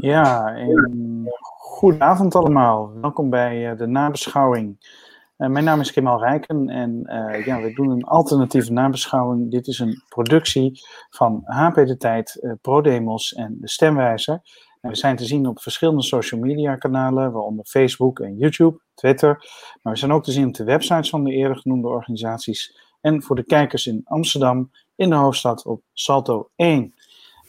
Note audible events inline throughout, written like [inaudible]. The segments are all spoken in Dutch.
Ja, goedenavond allemaal. Welkom bij uh, de nabeschouwing. Uh, mijn naam is Kemal Rijken en uh, ja, we doen een alternatieve nabeschouwing. Dit is een productie van HP De Tijd, ProDemos en De Stemwijzer. En we zijn te zien op verschillende social media kanalen, waaronder Facebook en YouTube, Twitter. Maar we zijn ook te zien op de websites van de eerder genoemde organisaties. En voor de kijkers in Amsterdam, in de hoofdstad op Salto 1.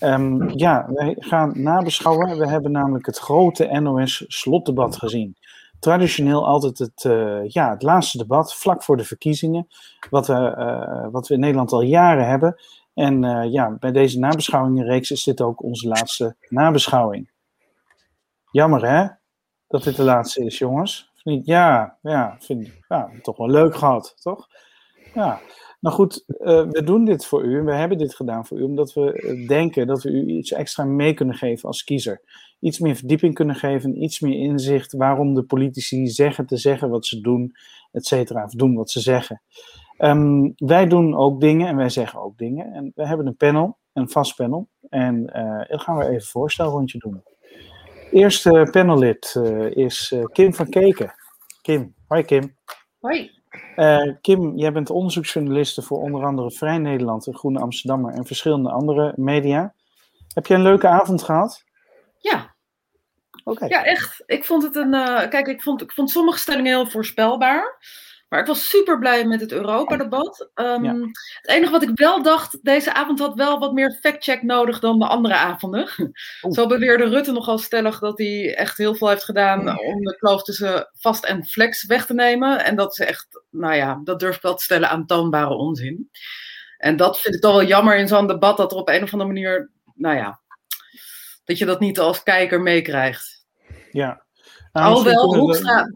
Um, ja, wij gaan nabeschouwen. We hebben namelijk het grote NOS-slotdebat gezien. Traditioneel altijd het, uh, ja, het laatste debat, vlak voor de verkiezingen. Wat we, uh, wat we in Nederland al jaren hebben. En uh, ja, bij deze nabeschouwingenreeks is dit ook onze laatste nabeschouwing. Jammer hè, dat dit de laatste is, jongens. Ja, ja, vind ja, toch wel leuk gehad, toch? Ja. Nou goed, uh, we doen dit voor u en we hebben dit gedaan voor u omdat we denken dat we u iets extra mee kunnen geven als kiezer. Iets meer verdieping kunnen geven, iets meer inzicht waarom de politici zeggen te zeggen wat ze doen, et cetera, of doen wat ze zeggen. Um, wij doen ook dingen en wij zeggen ook dingen. En we hebben een panel, een vast panel. En uh, dat gaan we even een voorstelrondje doen. Eerste panellid is Kim van Keken. Kim, hoi Kim. Hoi. Uh, Kim, jij bent onderzoeksjournaliste voor onder andere Vrij Nederland, de Groene Amsterdammer en verschillende andere media. Heb je een leuke avond gehad? Ja. Oké. Ja, echt. Ik vond het een. Uh, kijk, ik vond, ik vond sommige stellingen heel voorspelbaar. Maar ik was super blij met het Europa-debat. Um, ja. Het enige wat ik wel dacht, deze avond had wel wat meer fact-check nodig dan de andere avonden. [laughs] Oeh. Zo beweerde Rutte nogal stellig dat hij echt heel veel heeft gedaan om de kloof tussen vast en flex weg te nemen. En dat is echt, nou ja, dat durf ik wel te stellen, aantoonbare onzin. En dat vind ik toch wel jammer in zo'n debat, dat er op een of andere manier, nou ja, dat je dat niet als kijker meekrijgt. Ja. Nou, Alhoewel, Hoekstra...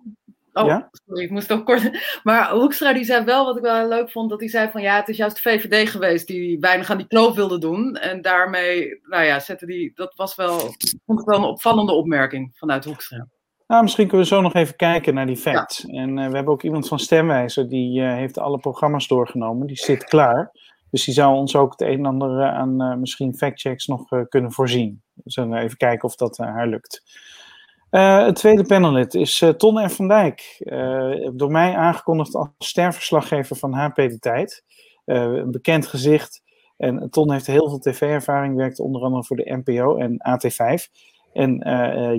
Oh, ja? sorry, ik moest ook kort. [laughs] Maar Hoekstra die zei wel, wat ik wel leuk vond, dat hij zei van ja, het is juist de VVD geweest die weinig aan die kloof wilde doen. En daarmee, nou ja, zette die, dat was wel, vond ik wel een opvallende opmerking vanuit Hoekstra. Nou, misschien kunnen we zo nog even kijken naar die facts. Ja. En uh, we hebben ook iemand van Stemwijzer, die uh, heeft alle programma's doorgenomen, die zit klaar. Dus die zou ons ook het een en ander uh, aan misschien factchecks nog kunnen voorzien. We zullen even kijken of dat haar lukt. Uh, het tweede panellid is uh, Ton R. van Dijk. Uh, door mij aangekondigd als sterverslaggever van HP De Tijd. een bekend gezicht. En Ton heeft heel veel tv-ervaring, werkt onder andere voor de NPO en AT5. En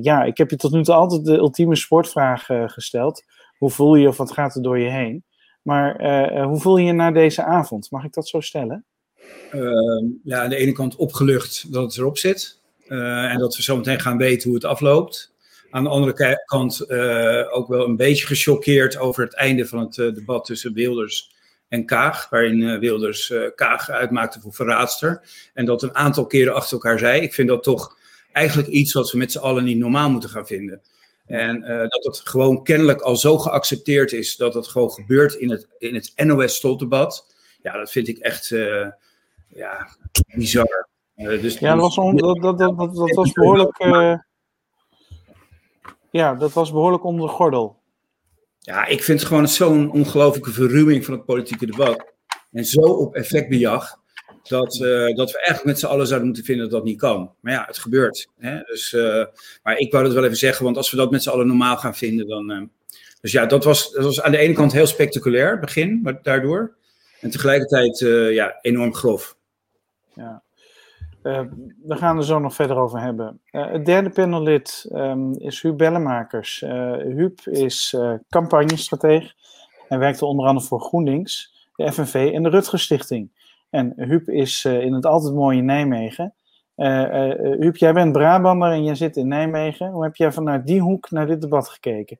ja, ik heb je tot nu toe altijd de ultieme sportvraag gesteld. Hoe voel je of wat gaat er door je heen? Maar hoe voel je je na deze avond? Mag ik dat zo stellen? Ehm, ja, aan de ene kant opgelucht dat het erop zit. en dat we zo meteen gaan weten hoe het afloopt. Aan de andere kant uh, ook wel een beetje gechoqueerd over het einde van het uh, debat tussen Wilders en Kaag, waarin uh, Wilders Kaag uitmaakte voor verraadster. En dat een aantal keren achter elkaar zei. Ik vind dat toch eigenlijk iets wat we met z'n allen niet normaal moeten gaan vinden. En dat het gewoon kennelijk al zo geaccepteerd is dat het gewoon gebeurt in het, in het NOS-stoldebat. Ja, dat vind ik echt ja, bizar. dus ja, dat was, on, dat, dat, dat, dat was behoorlijk. Ja, dat was behoorlijk onder de gordel. Ja, ik vind het gewoon zo'n ongelofelijke verruwing van het politieke debat. En zo op effectbejag. Dat, uh, dat we eigenlijk met z'n allen zouden moeten vinden dat dat niet kan. Maar ja, het gebeurt. Hè? Dus, uh, maar ik wou dat wel even zeggen, want als we dat met z'n allen normaal gaan vinden, dan. Uh, dus ja, dat was, dat was aan de ene kant heel spectaculair, begin, maar daardoor. En tegelijkertijd ja, enorm grof. Ja. Uh, we gaan er zo nog verder over hebben. Uh, het derde panellid um, is Huub Bellemakers. Uh, Huub is campagnestratege en werkte onder andere voor GroenLinks, de FNV en de Rutger Stichting. En Huub is in het altijd mooie Nijmegen. Huub, jij bent Brabander en jij zit in Nijmegen. Hoe heb jij vanuit die hoek naar dit debat gekeken?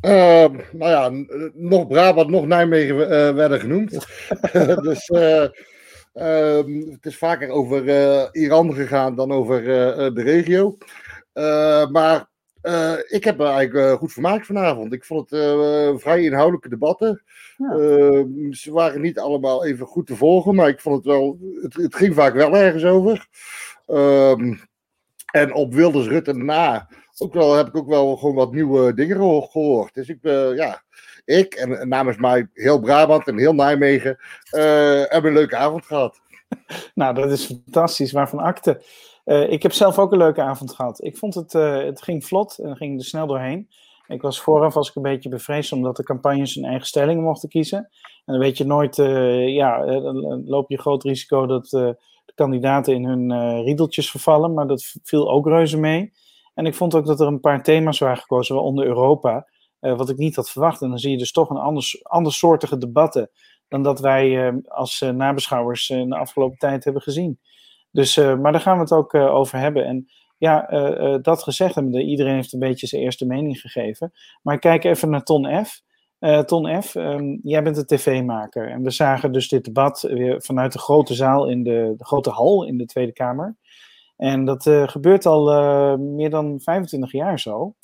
nou ja, nog Brabant, nog Nijmegen werden genoemd. [laughs] [laughs] dus Uh, het is vaker over uh, Iran gegaan dan over uh, de regio. maar ik heb me eigenlijk goed vermaakt vanavond. Ik vond het vrij inhoudelijke debatten. Ja. Ehm, ze waren niet allemaal even goed te volgen, maar ik vond het wel. Het, het ging vaak wel ergens over. Ehm, en op Wilders Rutte na ook wel, heb ik ook wel gewoon wat nieuwe dingen gehoord. Dus ik, ja, ik en namens mij heel Brabant en heel Nijmegen uh, hebben een leuke avond gehad. [laughs] nou, dat is fantastisch. Waarvan akte. ik heb zelf ook een leuke avond gehad. Ik vond het, het ging vlot en ging er snel doorheen. Ik was vooraf was ik een beetje bevreesd omdat de campagnes hun eigen stellingen mochten kiezen. En dan weet je nooit, ja, dan loop je groot risico dat de kandidaten in hun riedeltjes vervallen. Maar dat viel ook reuze mee. En ik vond ook dat er een paar thema's waren gekozen, waaronder Europa. Uh, wat ik niet had verwacht. En dan zie je dus toch een anders, andersoortige debatten dan dat wij uh, als uh, nabeschouwers in de afgelopen tijd hebben gezien. Dus, maar daar gaan we het ook over hebben. En ja, dat gezegd iedereen heeft een beetje zijn eerste mening gegeven. Maar ik kijk even naar Ton F. Ton F, um, jij bent een tv-maker. En we zagen dus dit debat weer vanuit de grote zaal in de grote hal in de Tweede Kamer. En dat gebeurt al meer dan 25 jaar zo.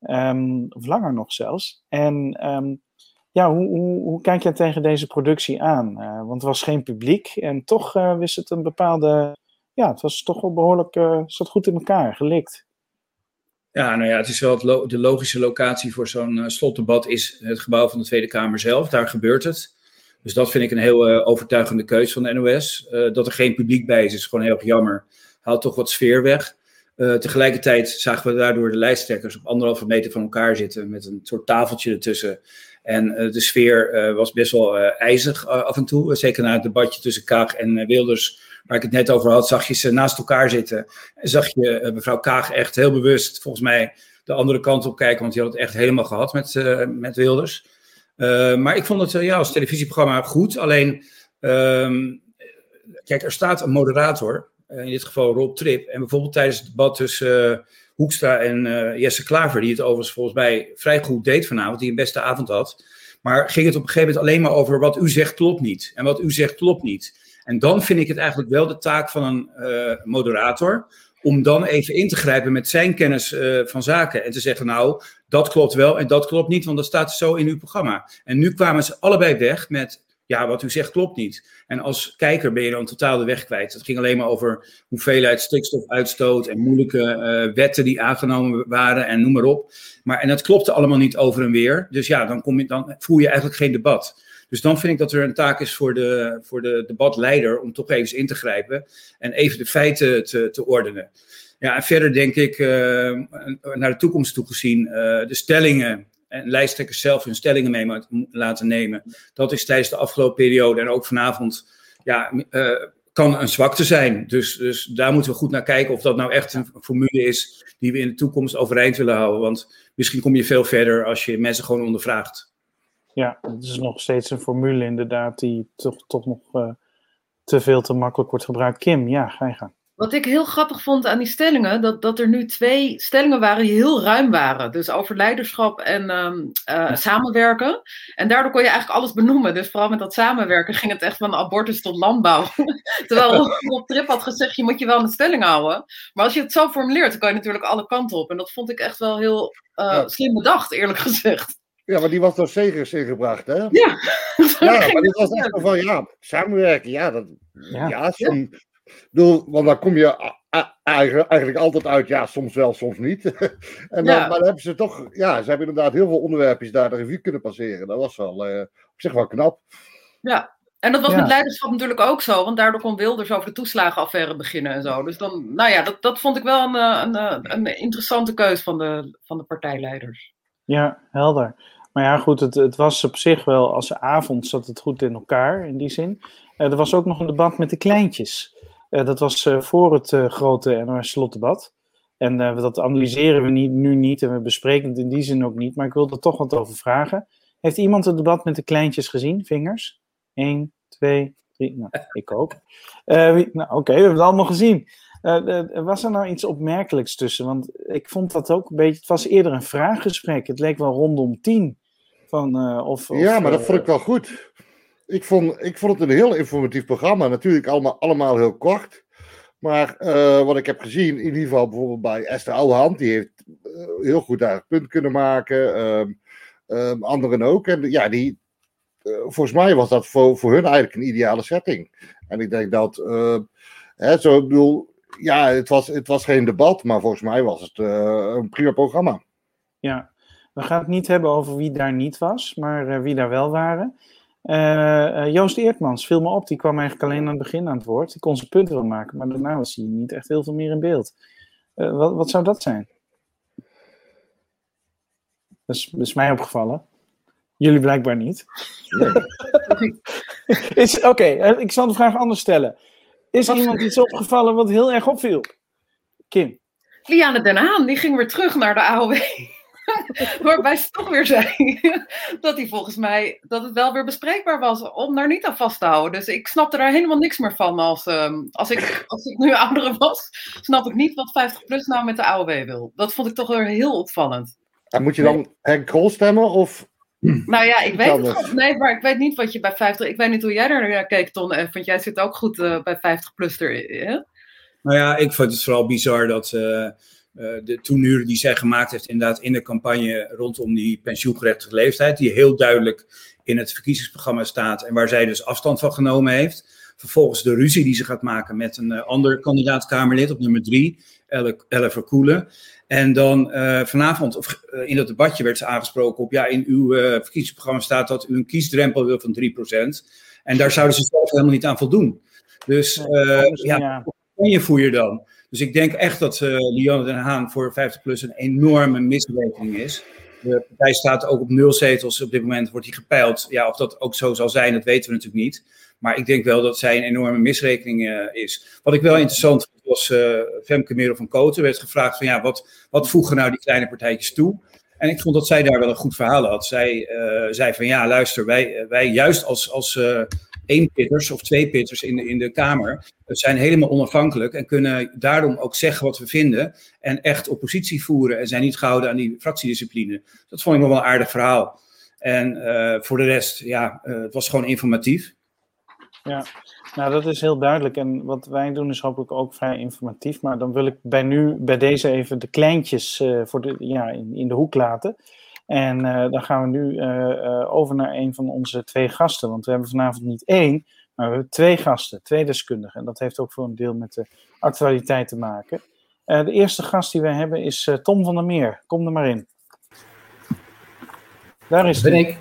Um, of langer nog zelfs. En um, ja, hoe, hoe, hoe, kijk jij tegen deze productie aan? Uh, want het was geen publiek en toch uh, wist het een bepaalde. Ja, het was toch wel behoorlijk. Uh, zat goed in elkaar, gelikt. Ja, nou ja, het is wel de logische locatie voor zo'n slotdebat is het gebouw van de Tweede Kamer zelf. Daar gebeurt het. Dus dat vind ik een heel overtuigende keus van de NOS. dat er geen publiek bij is, is gewoon heel erg jammer. Haalt toch wat sfeer weg. Uh, tegelijkertijd zagen we daardoor de lijsttrekkers op anderhalve meter van elkaar zitten met een soort tafeltje ertussen. En uh, de sfeer uh, was best wel ijzig af en toe. Zeker na het debatje tussen Kaag en Wilders, waar ik het net over had, zag je ze naast elkaar zitten. En zag je mevrouw Kaag echt heel bewust, volgens mij, de andere kant op kijken, want die had het echt helemaal gehad met, met Wilders. maar ik vond het ja, als televisieprogramma goed. Alleen, ehm, kijk, er staat een moderator eh, in dit geval Rob Trip. En bijvoorbeeld tijdens het debat tussen uh, Hoekstra en uh, Jesse Klaver, die het overigens volgens mij vrij goed deed vanavond, die een beste avond had. Maar ging het op een gegeven moment alleen maar over wat u zegt klopt niet. En wat u zegt klopt niet. En dan vind ik het eigenlijk wel de taak van een moderator. Om dan even in te grijpen met zijn kennis van zaken. En te zeggen, nou, dat klopt wel en dat klopt niet, want dat staat zo in uw programma. En nu kwamen ze allebei weg met ja, wat u zegt klopt niet. En als kijker ben je dan totaal de weg kwijt. Het ging alleen maar over hoeveelheid stikstofuitstoot en moeilijke uh, wetten die aangenomen waren en noem maar op. Maar, en dat klopte allemaal niet over en weer. Dus ja, dan, kom je, dan voer je eigenlijk geen debat. Dus dan vind ik dat er een taak is voor de, voor de debatleider om toch even in te grijpen en even de feiten te, te ordenen. Ja, en verder denk ik, uh, naar de toekomst toe gezien, uh, de stellingen en lijsttrekkers zelf hun stellingen mee laten nemen. Dat is tijdens de afgelopen periode en ook vanavond ja, uh, kan een zwakte zijn. Dus, dus daar moeten we goed naar kijken of dat nou echt een formule is die we in de toekomst overeind willen houden. Want misschien kom je veel verder als je mensen gewoon ondervraagt. Ja, het is nog steeds een formule inderdaad die toch, toch nog uh, te veel te makkelijk wordt gebruikt. Kim, ja, ga je gaan. Wat ik heel grappig vond aan die stellingen, dat, dat er nu twee stellingen waren die heel ruim waren. Dus over leiderschap en um, uh, samenwerken. En daardoor kon je eigenlijk alles benoemen. Dus vooral met dat samenwerken ging het echt van abortus tot landbouw. [laughs] Terwijl Rob Trip had gezegd, je moet je wel aan de stelling houden. Maar als je het zo formuleert, dan kan je natuurlijk alle kanten op. En dat vond ik echt wel heel uh, ja. slim bedacht, eerlijk gezegd. Ja, maar die was door Segers ingebracht, hè? Ja, [laughs] ja maar dit was echt van, ja, samenwerken, ja, dat, ja, bedoel, want dan kom je eigenlijk altijd uit, ja, soms wel, soms niet. [laughs] en dan, ja. Maar dan hebben ze toch, ja, ze hebben inderdaad heel veel onderwerpjes daar de revue kunnen passeren. Dat was wel uh, op zich wel knap. Ja, en dat was ja. met leiderschap natuurlijk ook zo, want daardoor kon Wilders over de toeslagenaffaire beginnen en zo. Dus dan, nou ja, dat, dat vond ik wel een, eh, een, een, een interessante keus van de, van de partijleiders. Ja, helder. Maar ja, goed, het, het was op zich wel, als avond zat het goed in elkaar, in die zin. Er was ook nog een debat met de kleintjes. Uh, dat was uh, voor het uh, grote NOS-slotdebat. En dat analyseren we niet, nu niet en we bespreken het in die zin ook niet. Maar ik wil er toch wat over vragen. Heeft iemand het debat met de kleintjes gezien? Vingers? 1, 2, 3. Nou, ik ook. nou, Oké, okay, we hebben het allemaal gezien. was er nou iets opmerkelijks tussen? Want ik vond dat ook een beetje. Het was eerder een vraaggesprek. Het leek wel rondom tien. Van, of, ja, of, maar dat vond ik wel goed ik vond, ik vond het een heel informatief programma. Natuurlijk allemaal, allemaal heel kort. Maar uh, wat ik heb gezien, in ieder geval bijvoorbeeld bij Esther Ouwehand, die heeft uh, heel goed daar punt kunnen maken. Um, um, anderen ook. En ja, die, uh, volgens mij was dat voor, voor hun eigenlijk een ideale setting. En ik denk dat, hè, zo ik bedoel, ja, het was, het was geen debat, maar volgens mij was het een prima programma. Ja, we gaan het niet hebben over wie daar niet was, maar wie daar wel waren. Uh, Joost Eertmans viel me op, die kwam eigenlijk alleen aan het begin aan het woord. Die kon zijn punten wel maken, maar daarna was hij niet echt heel veel meer in beeld. Uh, wat, wat, zou dat zijn? Dat is, dat is mij opgevallen. Jullie blijkbaar niet. Nee. [laughs] Oké, ik zal de vraag anders stellen. Is wat? iemand iets opgevallen wat heel erg opviel? Kim. Liane Den Haan, die ging weer terug naar de AOW. [laughs] Waarbij ze toch weer zei [laughs] dat hij volgens mij dat het wel weer bespreekbaar was om daar niet aan vast te houden. Dus ik snapte daar helemaal niks meer van. Als, um, als, ik, als ik nu oudere was, snap ik niet wat 50 plus nou met de AOW wil. Dat vond ik toch weer heel opvallend. En moet je dan Henk Krol stemmen of nou ja, ik weet het Nee, maar ik weet niet wat je bij 50. Ik weet niet hoe jij daar naar keek, Ton. Want jij zit ook goed uh, bij 50 plus er. Nou ja, ik vond het vooral bizar dat uh, de toenuren die zij gemaakt heeft, inderdaad in de campagne rondom die pensioengerechtigde leeftijd, die heel duidelijk in het verkiezingsprogramma staat en waar zij dus afstand van genomen heeft. Vervolgens de ruzie die ze gaat maken met een uh, ander kandidaat-Kamerlid op nummer drie, Elle, Verkoelen. En dan uh, vanavond, of uh, in dat debatje werd ze aangesproken op, ja, in uw uh, verkiezingsprogramma staat dat u een kiesdrempel wil van 3%. En daar zouden ze zelf helemaal niet aan voldoen. Dus ja, ja, je voer je dan? Dus ik denk echt dat Lianne Den Haan voor 50PLUS een enorme misrekening is. De partij staat ook op nul zetels. Op dit moment wordt hij gepeild. Ja, of dat ook zo zal zijn, dat weten we natuurlijk niet. Maar ik denk wel dat zij een enorme misrekening uh, is. Wat ik wel interessant vond, was uh, Femke Merel van Koten. werd gevraagd van ja, wat, wat voegen nou die kleine partijtjes toe? En ik vond dat zij daar wel een goed verhaal had. Zij uh, zei van ja, luister, wij, wij juist als, als één pitters of twee pitters in de, in de Kamer zijn helemaal onafhankelijk en kunnen daarom ook zeggen wat we vinden en echt oppositie voeren en zijn niet gehouden aan die fractiediscipline. Dat vond ik wel een aardig verhaal. En voor de rest, ja, het was gewoon informatief. Ja, nou dat is heel duidelijk. En wat wij doen is hopelijk ook vrij informatief. Maar dan wil ik bij nu, bij deze even de kleintjes uh, voor de, ja, in, in de hoek laten. En uh, dan gaan we nu uh, over naar een van onze twee gasten. Want we hebben vanavond niet één, maar we hebben twee gasten, twee deskundigen. En dat heeft ook voor een deel met de actualiteit te maken. de eerste gast die we hebben is Tom van der Meer. Kom er maar in. Daar is ben ik.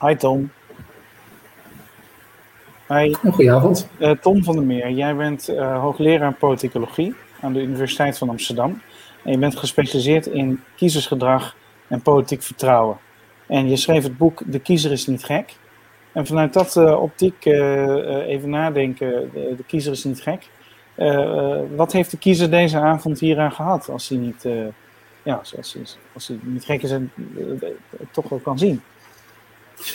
Hi Tom. Hi. Goedenavond. Uh, Tom van der Meer, jij bent uh, hoogleraar politicologie aan de Universiteit van Amsterdam. En je bent gespecialiseerd in kiezersgedrag en politiek vertrouwen. En je schreef het boek De kiezer is niet gek. En vanuit dat uh, optiek even nadenken, de, de, kiezer is niet gek. wat heeft de kiezer deze avond hieraan gehad als hij niet, ja, als, hij, als hij niet gek is en toch wel kan zien?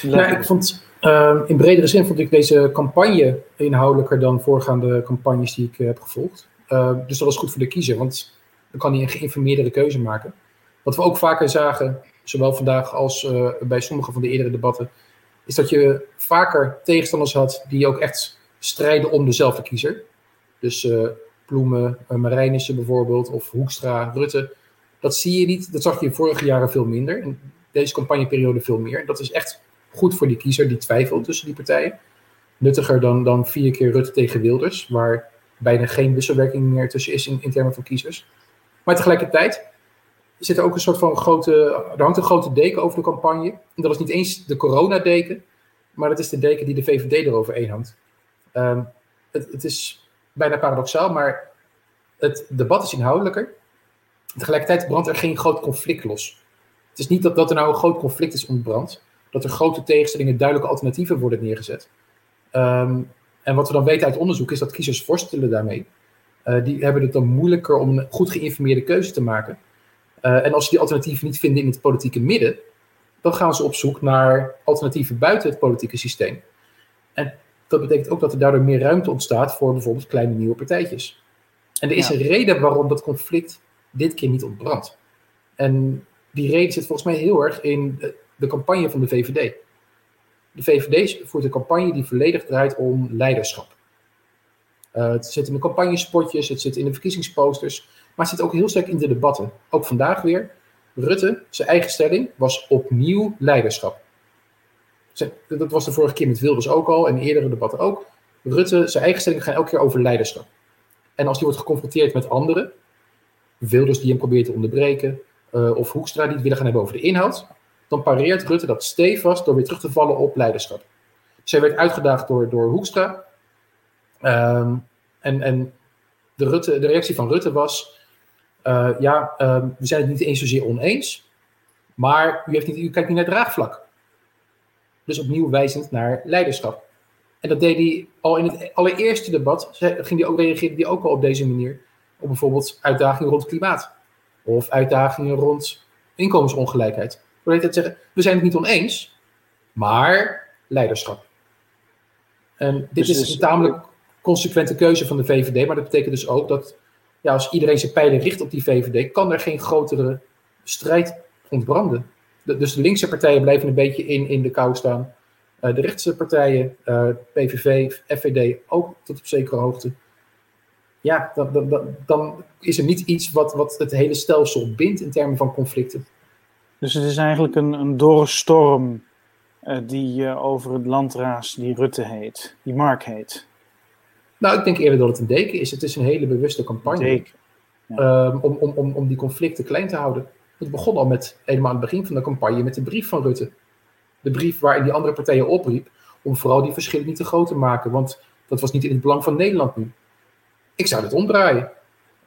Ja, ik vond uh, in bredere zin vond ik deze campagne inhoudelijker dan voorgaande campagnes die ik uh, heb gevolgd. Uh, dus dat was goed voor de kiezer, want dan kan hij een geïnformeerdere keuze maken. Wat we ook vaker zagen, zowel vandaag als eh, bij sommige van de eerdere debatten, is dat je vaker tegenstanders had die ook echt strijden om dezelfde kiezer. Dus Ploemen, Marijnissen bijvoorbeeld, of Hoekstra, Rutte. Dat zie je niet, dat zag je vorige jaren veel minder. En deze campagneperiode veel meer. Dat is echt goed voor die kiezer die twijfelt tussen die partijen. Nuttiger dan, dan vier keer Rutte tegen Wilders, waar bijna geen wisselwerking meer tussen is in, in termen van kiezers. Maar tegelijkertijd zit er ook een soort van grote, er hangt een grote deken over de campagne. En dat is niet eens de coronadeken, maar dat is de deken die de VVD eroverheen hangt. Um, het, het is bijna paradoxaal, maar het debat is inhoudelijker. Tegelijkertijd brandt er geen groot conflict los. Het is niet dat, dat er nou een groot conflict is ontbrand dat er grote tegenstellingen duidelijke alternatieven worden neergezet. Um, en wat we dan weten uit onderzoek is dat kiezers worstelen daarmee. Uh, die hebben het dan moeilijker om een goed geïnformeerde keuze te maken. Uh, en als ze die alternatieven niet vinden in het politieke midden, dan gaan ze op zoek naar alternatieven buiten het politieke systeem. En dat betekent ook dat er daardoor meer ruimte ontstaat voor bijvoorbeeld kleine nieuwe partijtjes. En er is ja. een reden waarom dat conflict dit keer niet ontbrandt. En die reden zit volgens mij heel erg in de campagne van de VVD. De VVD voert een campagne die volledig draait om leiderschap. Uh, het zit in de campagnespotjes, het zit in de verkiezingsposters, maar het zit ook heel sterk in de debatten. Ook vandaag weer. Rutte, zijn eigen stelling, was opnieuw leiderschap. Dat was de vorige keer met Wilders ook al en eerdere debatten ook. Rutte, zijn eigen stelling gaat elke keer over leiderschap. En als hij wordt geconfronteerd met anderen, Wilders die hem probeert te onderbreken, uh, of Hoekstra die het willen gaan hebben over de inhoud, dan pareert Rutte dat stevast door weer terug te vallen op leiderschap. Zij werd uitgedaagd door, door Hoekstra. Ehm, en en de, Rutte, de reactie van Rutte was: uh, ja, ehm, we zijn het niet eens zozeer oneens, maar u, heeft niet, u kijkt niet naar draagvlak. Dus opnieuw wijzend naar leiderschap. En dat deed hij al in het allereerste debat, ging hij ook, reageerde hij ook al op deze manier. Op bijvoorbeeld uitdagingen rond klimaat. Of uitdagingen rond inkomensongelijkheid. Door te zeggen, we zijn het niet oneens, maar leiderschap. En dit dus is een tamelijk consequente keuze van de VVD, maar dat betekent dus ook dat ja, als iedereen zijn pijlen richt op die VVD, kan er geen grotere strijd ontbranden. dus de linkse partijen blijven een beetje in, in de kou staan. Uh, de rechtse partijen, uh, eh, PVV, FVD ook tot op zekere hoogte. Ja, dan, dan, dan, is er niet iets wat, wat het hele stelsel bindt in termen van conflicten. Dus het is eigenlijk een, een dorre storm uh, die over het land raast, die Rutte heet, die Mark heet. Nou, ik denk eerder dat het een deken is. Het is een hele bewuste campagne. Um, om, om, om, om die conflicten klein te houden. Het begon al met, helemaal aan het begin van de campagne, met de brief van Rutte. De brief waarin die andere partijen opriep om vooral die verschillen niet te groot te maken. Want dat was niet in het belang van Nederland nu. Ik zou het omdraaien.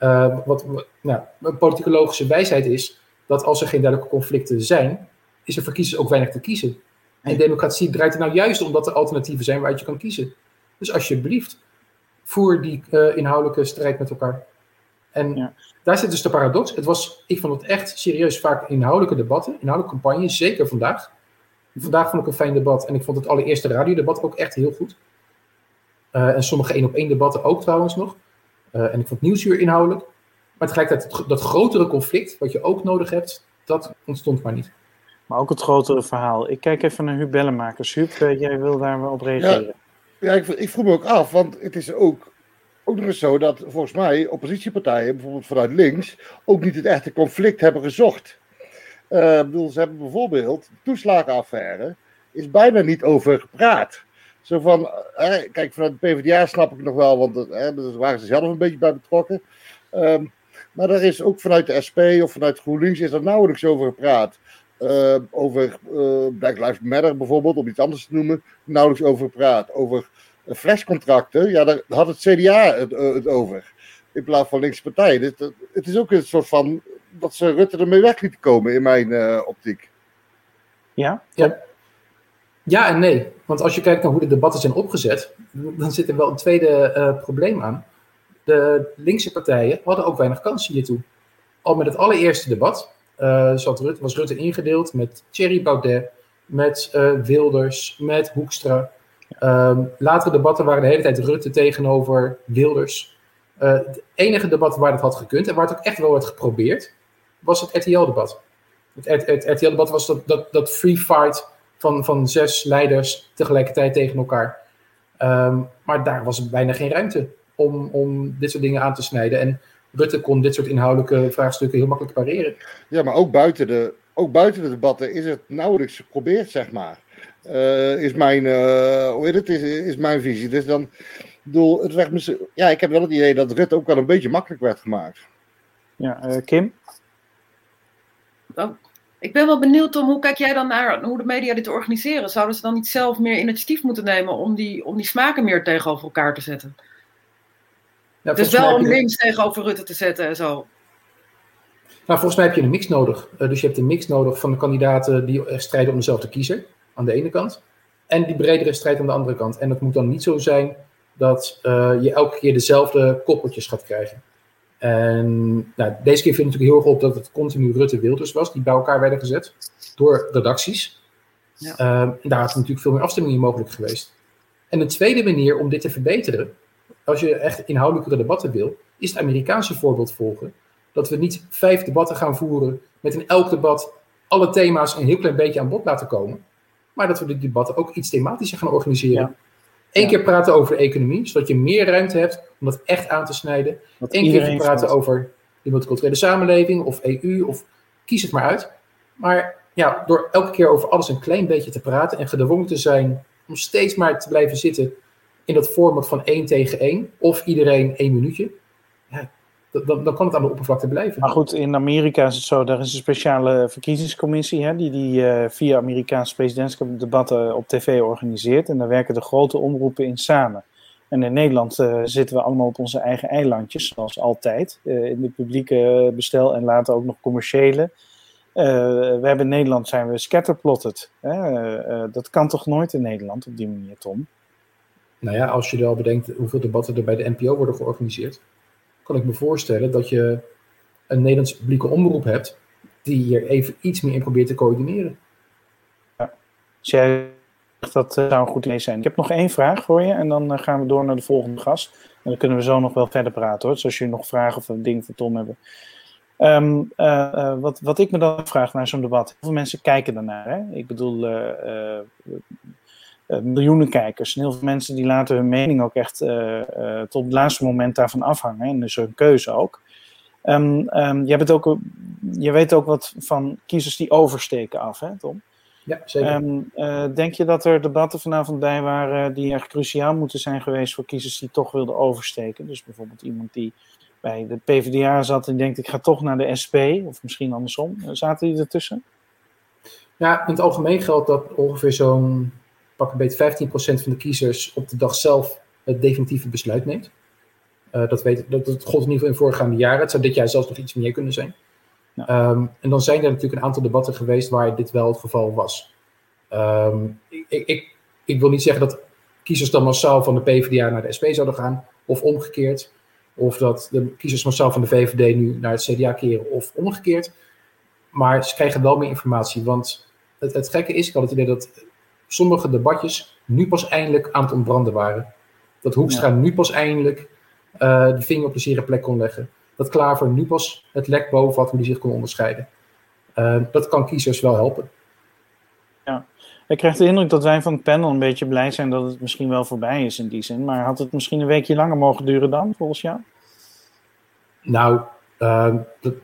Uh, wat nou, een politicologische wijsheid is dat als er geen duidelijke conflicten zijn, is er voor kiezers ook weinig te kiezen. En democratie draait er nou juist om dat er alternatieven zijn waaruit je kan kiezen. Dus alsjeblieft, voer die uh, inhoudelijke strijd met elkaar. En daar zit dus de paradox. Het was, ik vond het echt serieus vaak inhoudelijke debatten, inhoudelijke campagnes, zeker vandaag. Vandaag vond ik een fijn debat en ik vond het allereerste radiodebat ook echt heel goed. Uh, en sommige één op één debatten ook trouwens nog. Uh, en ik vond Nieuwsuur inhoudelijk. Maar tegelijkertijd dat grotere conflict, wat je ook nodig hebt, dat ontstond maar niet. Maar ook het grotere verhaal. Ik kijk even naar Huub Bellenmakers. Huub, jij wil daar wel op reageren. Ja. Ja, ik, ik vroeg me ook af, want het is ook, ook nog eens zo dat volgens mij oppositiepartijen, bijvoorbeeld vanuit links, ook niet het echte conflict hebben gezocht. Uh, bedoel, ze hebben bijvoorbeeld de toeslagenaffaire, is bijna niet over gepraat. Zo van, eh, kijk, vanuit de PvdA snap ik nog wel, want uh, daar waren ze zelf een beetje bij betrokken. Um, maar er is ook vanuit de SP of vanuit GroenLinks is er nauwelijks over gepraat. Uh, over uh, Black Lives Matter bijvoorbeeld, om iets anders te noemen, nauwelijks over praat. Over uh, flescontracten, ja, daar had het CDA het, het over. In plaats van linkse partijen. Het, het, is ook een soort van dat ze Rutte ermee weg lieten komen in mijn optiek. Ja? ja? Ja en nee. Want als je kijkt naar hoe de debatten zijn opgezet, dan zit er wel een tweede probleem aan. De linkse partijen hadden ook weinig kansen hiertoe. Al met het allereerste debat, uh, zat Rutte, was Rutte ingedeeld met Thierry Baudet, met uh, Wilders, met Hoekstra. Um, latere debatten waren de hele tijd Rutte tegenover Wilders. Uh, het enige debat waar het had gekund en waar het ook echt wel werd geprobeerd, was het RTL-debat. Het, het, RTL-debat was dat, dat, dat free fight van, van zes leiders tegelijkertijd tegen elkaar. Um, maar daar was bijna geen ruimte om, om dit soort dingen aan te snijden. En Rutte kon dit soort inhoudelijke vraagstukken heel makkelijk pareren. Ja, maar ook buiten de, ook buiten de debatten is het nauwelijks geprobeerd, zeg maar. Uh, is, mijn, uh, hoe heet het, is, is mijn visie. Dus dan, bedoel, het werd, ja, ik heb wel het idee dat Rutte ook wel een beetje makkelijk werd gemaakt. Ja, uh, Kim? Oh, ik ben wel benieuwd om hoe kijk jij dan naar hoe de media dit organiseren? Zouden ze dan niet zelf meer initiatief moeten nemen om die, om die smaken meer tegenover elkaar te zetten? Ja, dus wel om links tegenover Rutte te zetten en zo. Nou, volgens mij heb je een mix nodig. Uh, dus je hebt een mix nodig van de kandidaten die strijden om dezelfde kiezer, aan de ene kant. En die bredere strijd aan de andere kant. En het moet dan niet zo zijn dat uh, je elke keer dezelfde koppeltjes gaat krijgen. En nou, deze keer viel natuurlijk heel erg op dat het continu Rutte-Wilders was, die bij elkaar werden gezet door redacties. Ja. Uh, en daar had natuurlijk veel meer afstemming mogelijk geweest. En een tweede manier om dit te verbeteren, als je echt inhoudelijke debatten wil, is het Amerikaanse voorbeeld volgen. Dat we niet vijf debatten gaan voeren met in elk debat alle thema's een heel klein beetje aan bod laten komen. Maar dat we de debatten ook iets thematischer gaan organiseren. Eén keer praten over de economie, zodat je meer ruimte hebt om dat echt aan te snijden. Eén keer praten over de multiculturele samenleving of EU of kies het maar uit. Maar ja, door elke keer over alles een klein beetje te praten en gedwongen te zijn om steeds maar te blijven zitten in dat format van één tegen één, of iedereen één minuutje, ja, dan, kan het aan de oppervlakte blijven. Maar goed, in Amerika is het zo, daar is een speciale verkiezingscommissie hè, die, die uh, via Amerikaanse presidentschapsdebatten op tv organiseert. En daar werken de grote omroepen in samen. En in Nederland uh, zitten we allemaal op onze eigen eilandjes, zoals altijd. Uh, in de publieke bestel en later ook nog commerciële. we hebben in Nederland zijn we scatterplotted. dat kan toch nooit in Nederland op die manier, Tom? Nou ja, als je wel bedenkt hoeveel debatten er bij de NPO worden georganiseerd kan ik me voorstellen dat je een Nederlandse publieke omroep hebt die hier even iets meer in probeert te coördineren. Ja, dus dat uh, zou een goed idee zijn. Ik heb nog één vraag voor je en dan uh, gaan we door naar de volgende gast. En dan kunnen we zo nog wel verder praten hoor. Dus als jullie nog vragen of dingen voor Tom hebben. Um, uh, wat, wat ik me dan vraag naar zo'n debat. Hoeveel mensen kijken daarnaar? Hè? Ik bedoel, miljoenen kijkers. En heel veel mensen die laten hun mening ook echt uh, uh, tot het laatste moment daarvan afhangen. En dus hun keuze ook. Um, um, je, hebt ook, je weet ook wat van kiezers die oversteken af, hè Tom? Ja, zeker. Um, denk je dat er debatten vanavond bij waren die echt cruciaal moeten zijn geweest voor kiezers die toch wilden oversteken? Dus bijvoorbeeld iemand die bij de PvdA zat en denkt ik ga toch naar de SP, of misschien andersom. Zaten die ertussen? Ja, in het algemeen geldt dat ongeveer zo'n pak een beetje 15% van de kiezers op de dag zelf het definitieve besluit neemt. Uh, dat, weet, dat, dat gold in ieder geval in voorgaande jaren. Het zou dit jaar zelfs nog iets meer kunnen zijn. Ja. Um, en dan zijn er natuurlijk een aantal debatten geweest waar dit wel het geval was. Um, ik, ik, ik, wil niet zeggen dat kiezers dan massaal van de PvdA naar de SP zouden gaan, of omgekeerd. Of dat de kiezers massaal van de VVD nu naar het CDA keren, of omgekeerd. Maar ze krijgen wel meer informatie. Want het, het gekke is, ik had het idee dat sommige debatjes nu pas eindelijk aan het ontbranden waren. Dat Hoekstra ja. nu pas eindelijk uh, de vinger op de zere plek kon leggen. Dat Klaver nu pas het lek boven had hoe hij zich kon onderscheiden. Uh, dat kan kiezers wel helpen. Ja, ik krijg de indruk dat wij van het panel een beetje blij zijn dat het misschien wel voorbij is in die zin. Maar had het misschien een weekje langer mogen duren dan, volgens jou? Nou, uh, dat,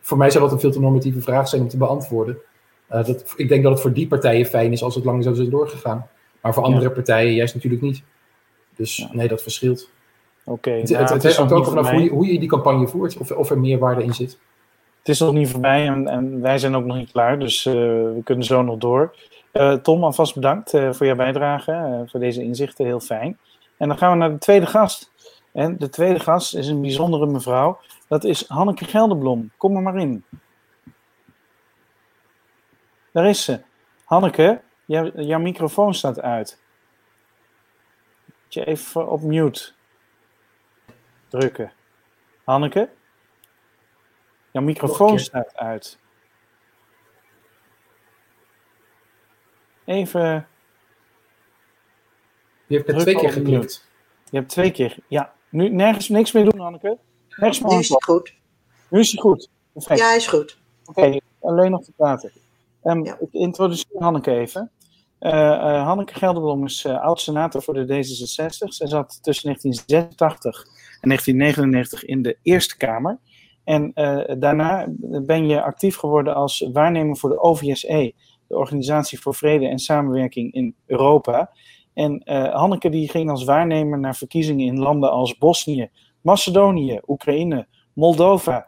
voor mij zou dat een veel te normatieve vraag zijn om te beantwoorden. Uh, dat, ik denk dat het voor die partijen fijn is als het langer zou zijn doorgegaan. Maar voor andere ja. partijen juist natuurlijk niet. Dus ja. nee, dat verschilt. Oké. Okay, het, nou, het, het, het hangt ook vanaf hoe je, hoe je, die campagne voert, of, of er meerwaarde in zit. Het is nog niet voorbij en, en wij zijn ook nog niet klaar, dus uh, we kunnen zo nog door. Uh, Tom, alvast bedankt voor jouw bijdrage, voor deze inzichten, heel fijn. En dan gaan we naar de tweede gast. En de tweede gast is een bijzondere mevrouw. Dat is Hanneke Gelderblom. Kom er maar in. Daar is ze. Hanneke, jou, jouw microfoon staat uit. Moet je even op mute drukken. Hanneke? Jouw microfoon staat uit. Even. Je hebt het twee keer geklikt. Je hebt twee keer. Ja, nu nergens niks meer doen, Hanneke. Nergens nu is het goed. Nu is het goed. Perfect. Ja, is goed. Oké, okay, alleen nog te praten. Um, ja. Ik introduceer Hanneke even. Uh, uh, Hanneke Gelderblom is uh, oud-senator voor de D66. Zij zat tussen 1986 en 1999 in de Eerste Kamer. En daarna ben je actief geworden als waarnemer voor de OVSE, de Organisatie voor Vrede en Samenwerking in Europa. En Hanneke die ging als waarnemer naar verkiezingen in landen als Bosnië, Macedonië, Oekraïne, Moldova,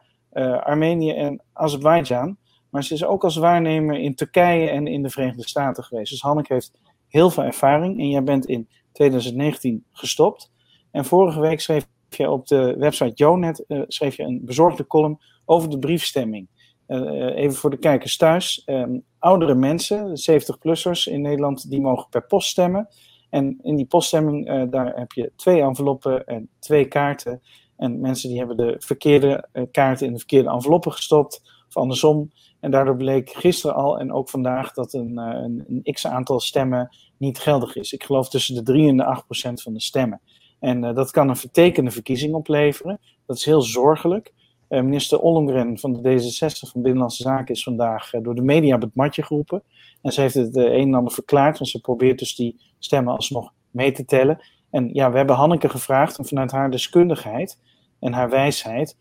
Armenië en Azerbeidzjan. Maar ze is ook als waarnemer in Turkije en in de Verenigde Staten geweest. Dus Hanneke heeft heel veel ervaring. En jij bent in 2019 gestopt. En vorige week schreef je op de website Jonet uh, schreef je een bezorgde column over de briefstemming. Uh, even voor de kijkers thuis. Um, oudere mensen, 70-plussers in Nederland, die mogen per post stemmen. En in die poststemming, daar heb je twee enveloppen en twee kaarten. En mensen die hebben de verkeerde kaarten in de verkeerde enveloppen gestopt. Of andersom. En daardoor bleek gisteren al en ook vandaag dat een, een, een x aantal stemmen niet geldig is. Ik geloof tussen de 3 en de 8 procent van de stemmen. En uh, dat kan een vertekende verkiezing opleveren. Dat is heel zorgelijk. Uh, minister Ollongren van de D66 van Binnenlandse Zaken is vandaag door de media op het matje geroepen. En ze heeft het een en ander verklaard, want ze probeert dus die stemmen alsnog mee te tellen. En ja, we hebben Hanneke gevraagd om vanuit haar deskundigheid en haar wijsheid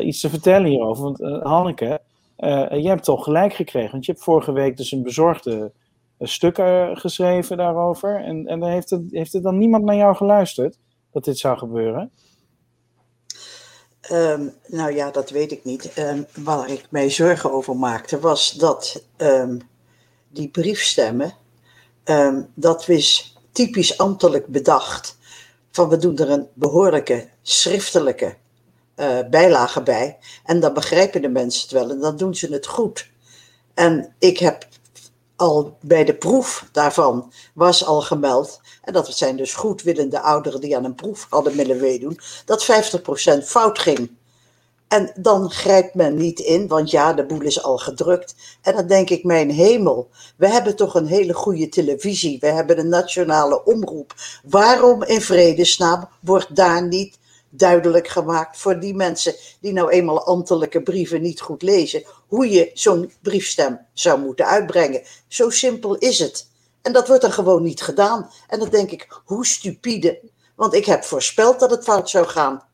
iets te vertellen hierover. Want Hanneke, uh, je hebt toch gelijk gekregen, want je hebt vorige week dus een bezorgde stuk uh, geschreven daarover. En, en dan heeft, het, heeft er dan niemand naar jou geluisterd dat dit zou gebeuren? Um, nou ja, dat weet ik niet. Um, waar ik mij zorgen over maakte, was dat um, die briefstemmen, dat was typisch ambtelijk bedacht. Van we doen er een behoorlijke schriftelijke uh, bijlage bij. En dan begrijpen de mensen het wel en dan doen ze het goed. En ik heb al bij de proef daarvan was al gemeld, en dat zijn dus goedwillende ouderen die aan een proef hadden willen meedoen, dat 50% fout ging. En dan grijpt men niet in, want ja, de boel is al gedrukt. En dan denk ik, mijn hemel, we hebben toch een hele goede televisie, we hebben een nationale omroep. Waarom in vredesnaam wordt daar niet duidelijk gemaakt voor die mensen die nou eenmaal ambtelijke brieven niet goed lezen, hoe je zo'n briefstem zou moeten uitbrengen. Zo simpel is het. En dat wordt dan gewoon niet gedaan. En dan denk ik, hoe stupide. Want ik heb voorspeld dat het fout zou gaan.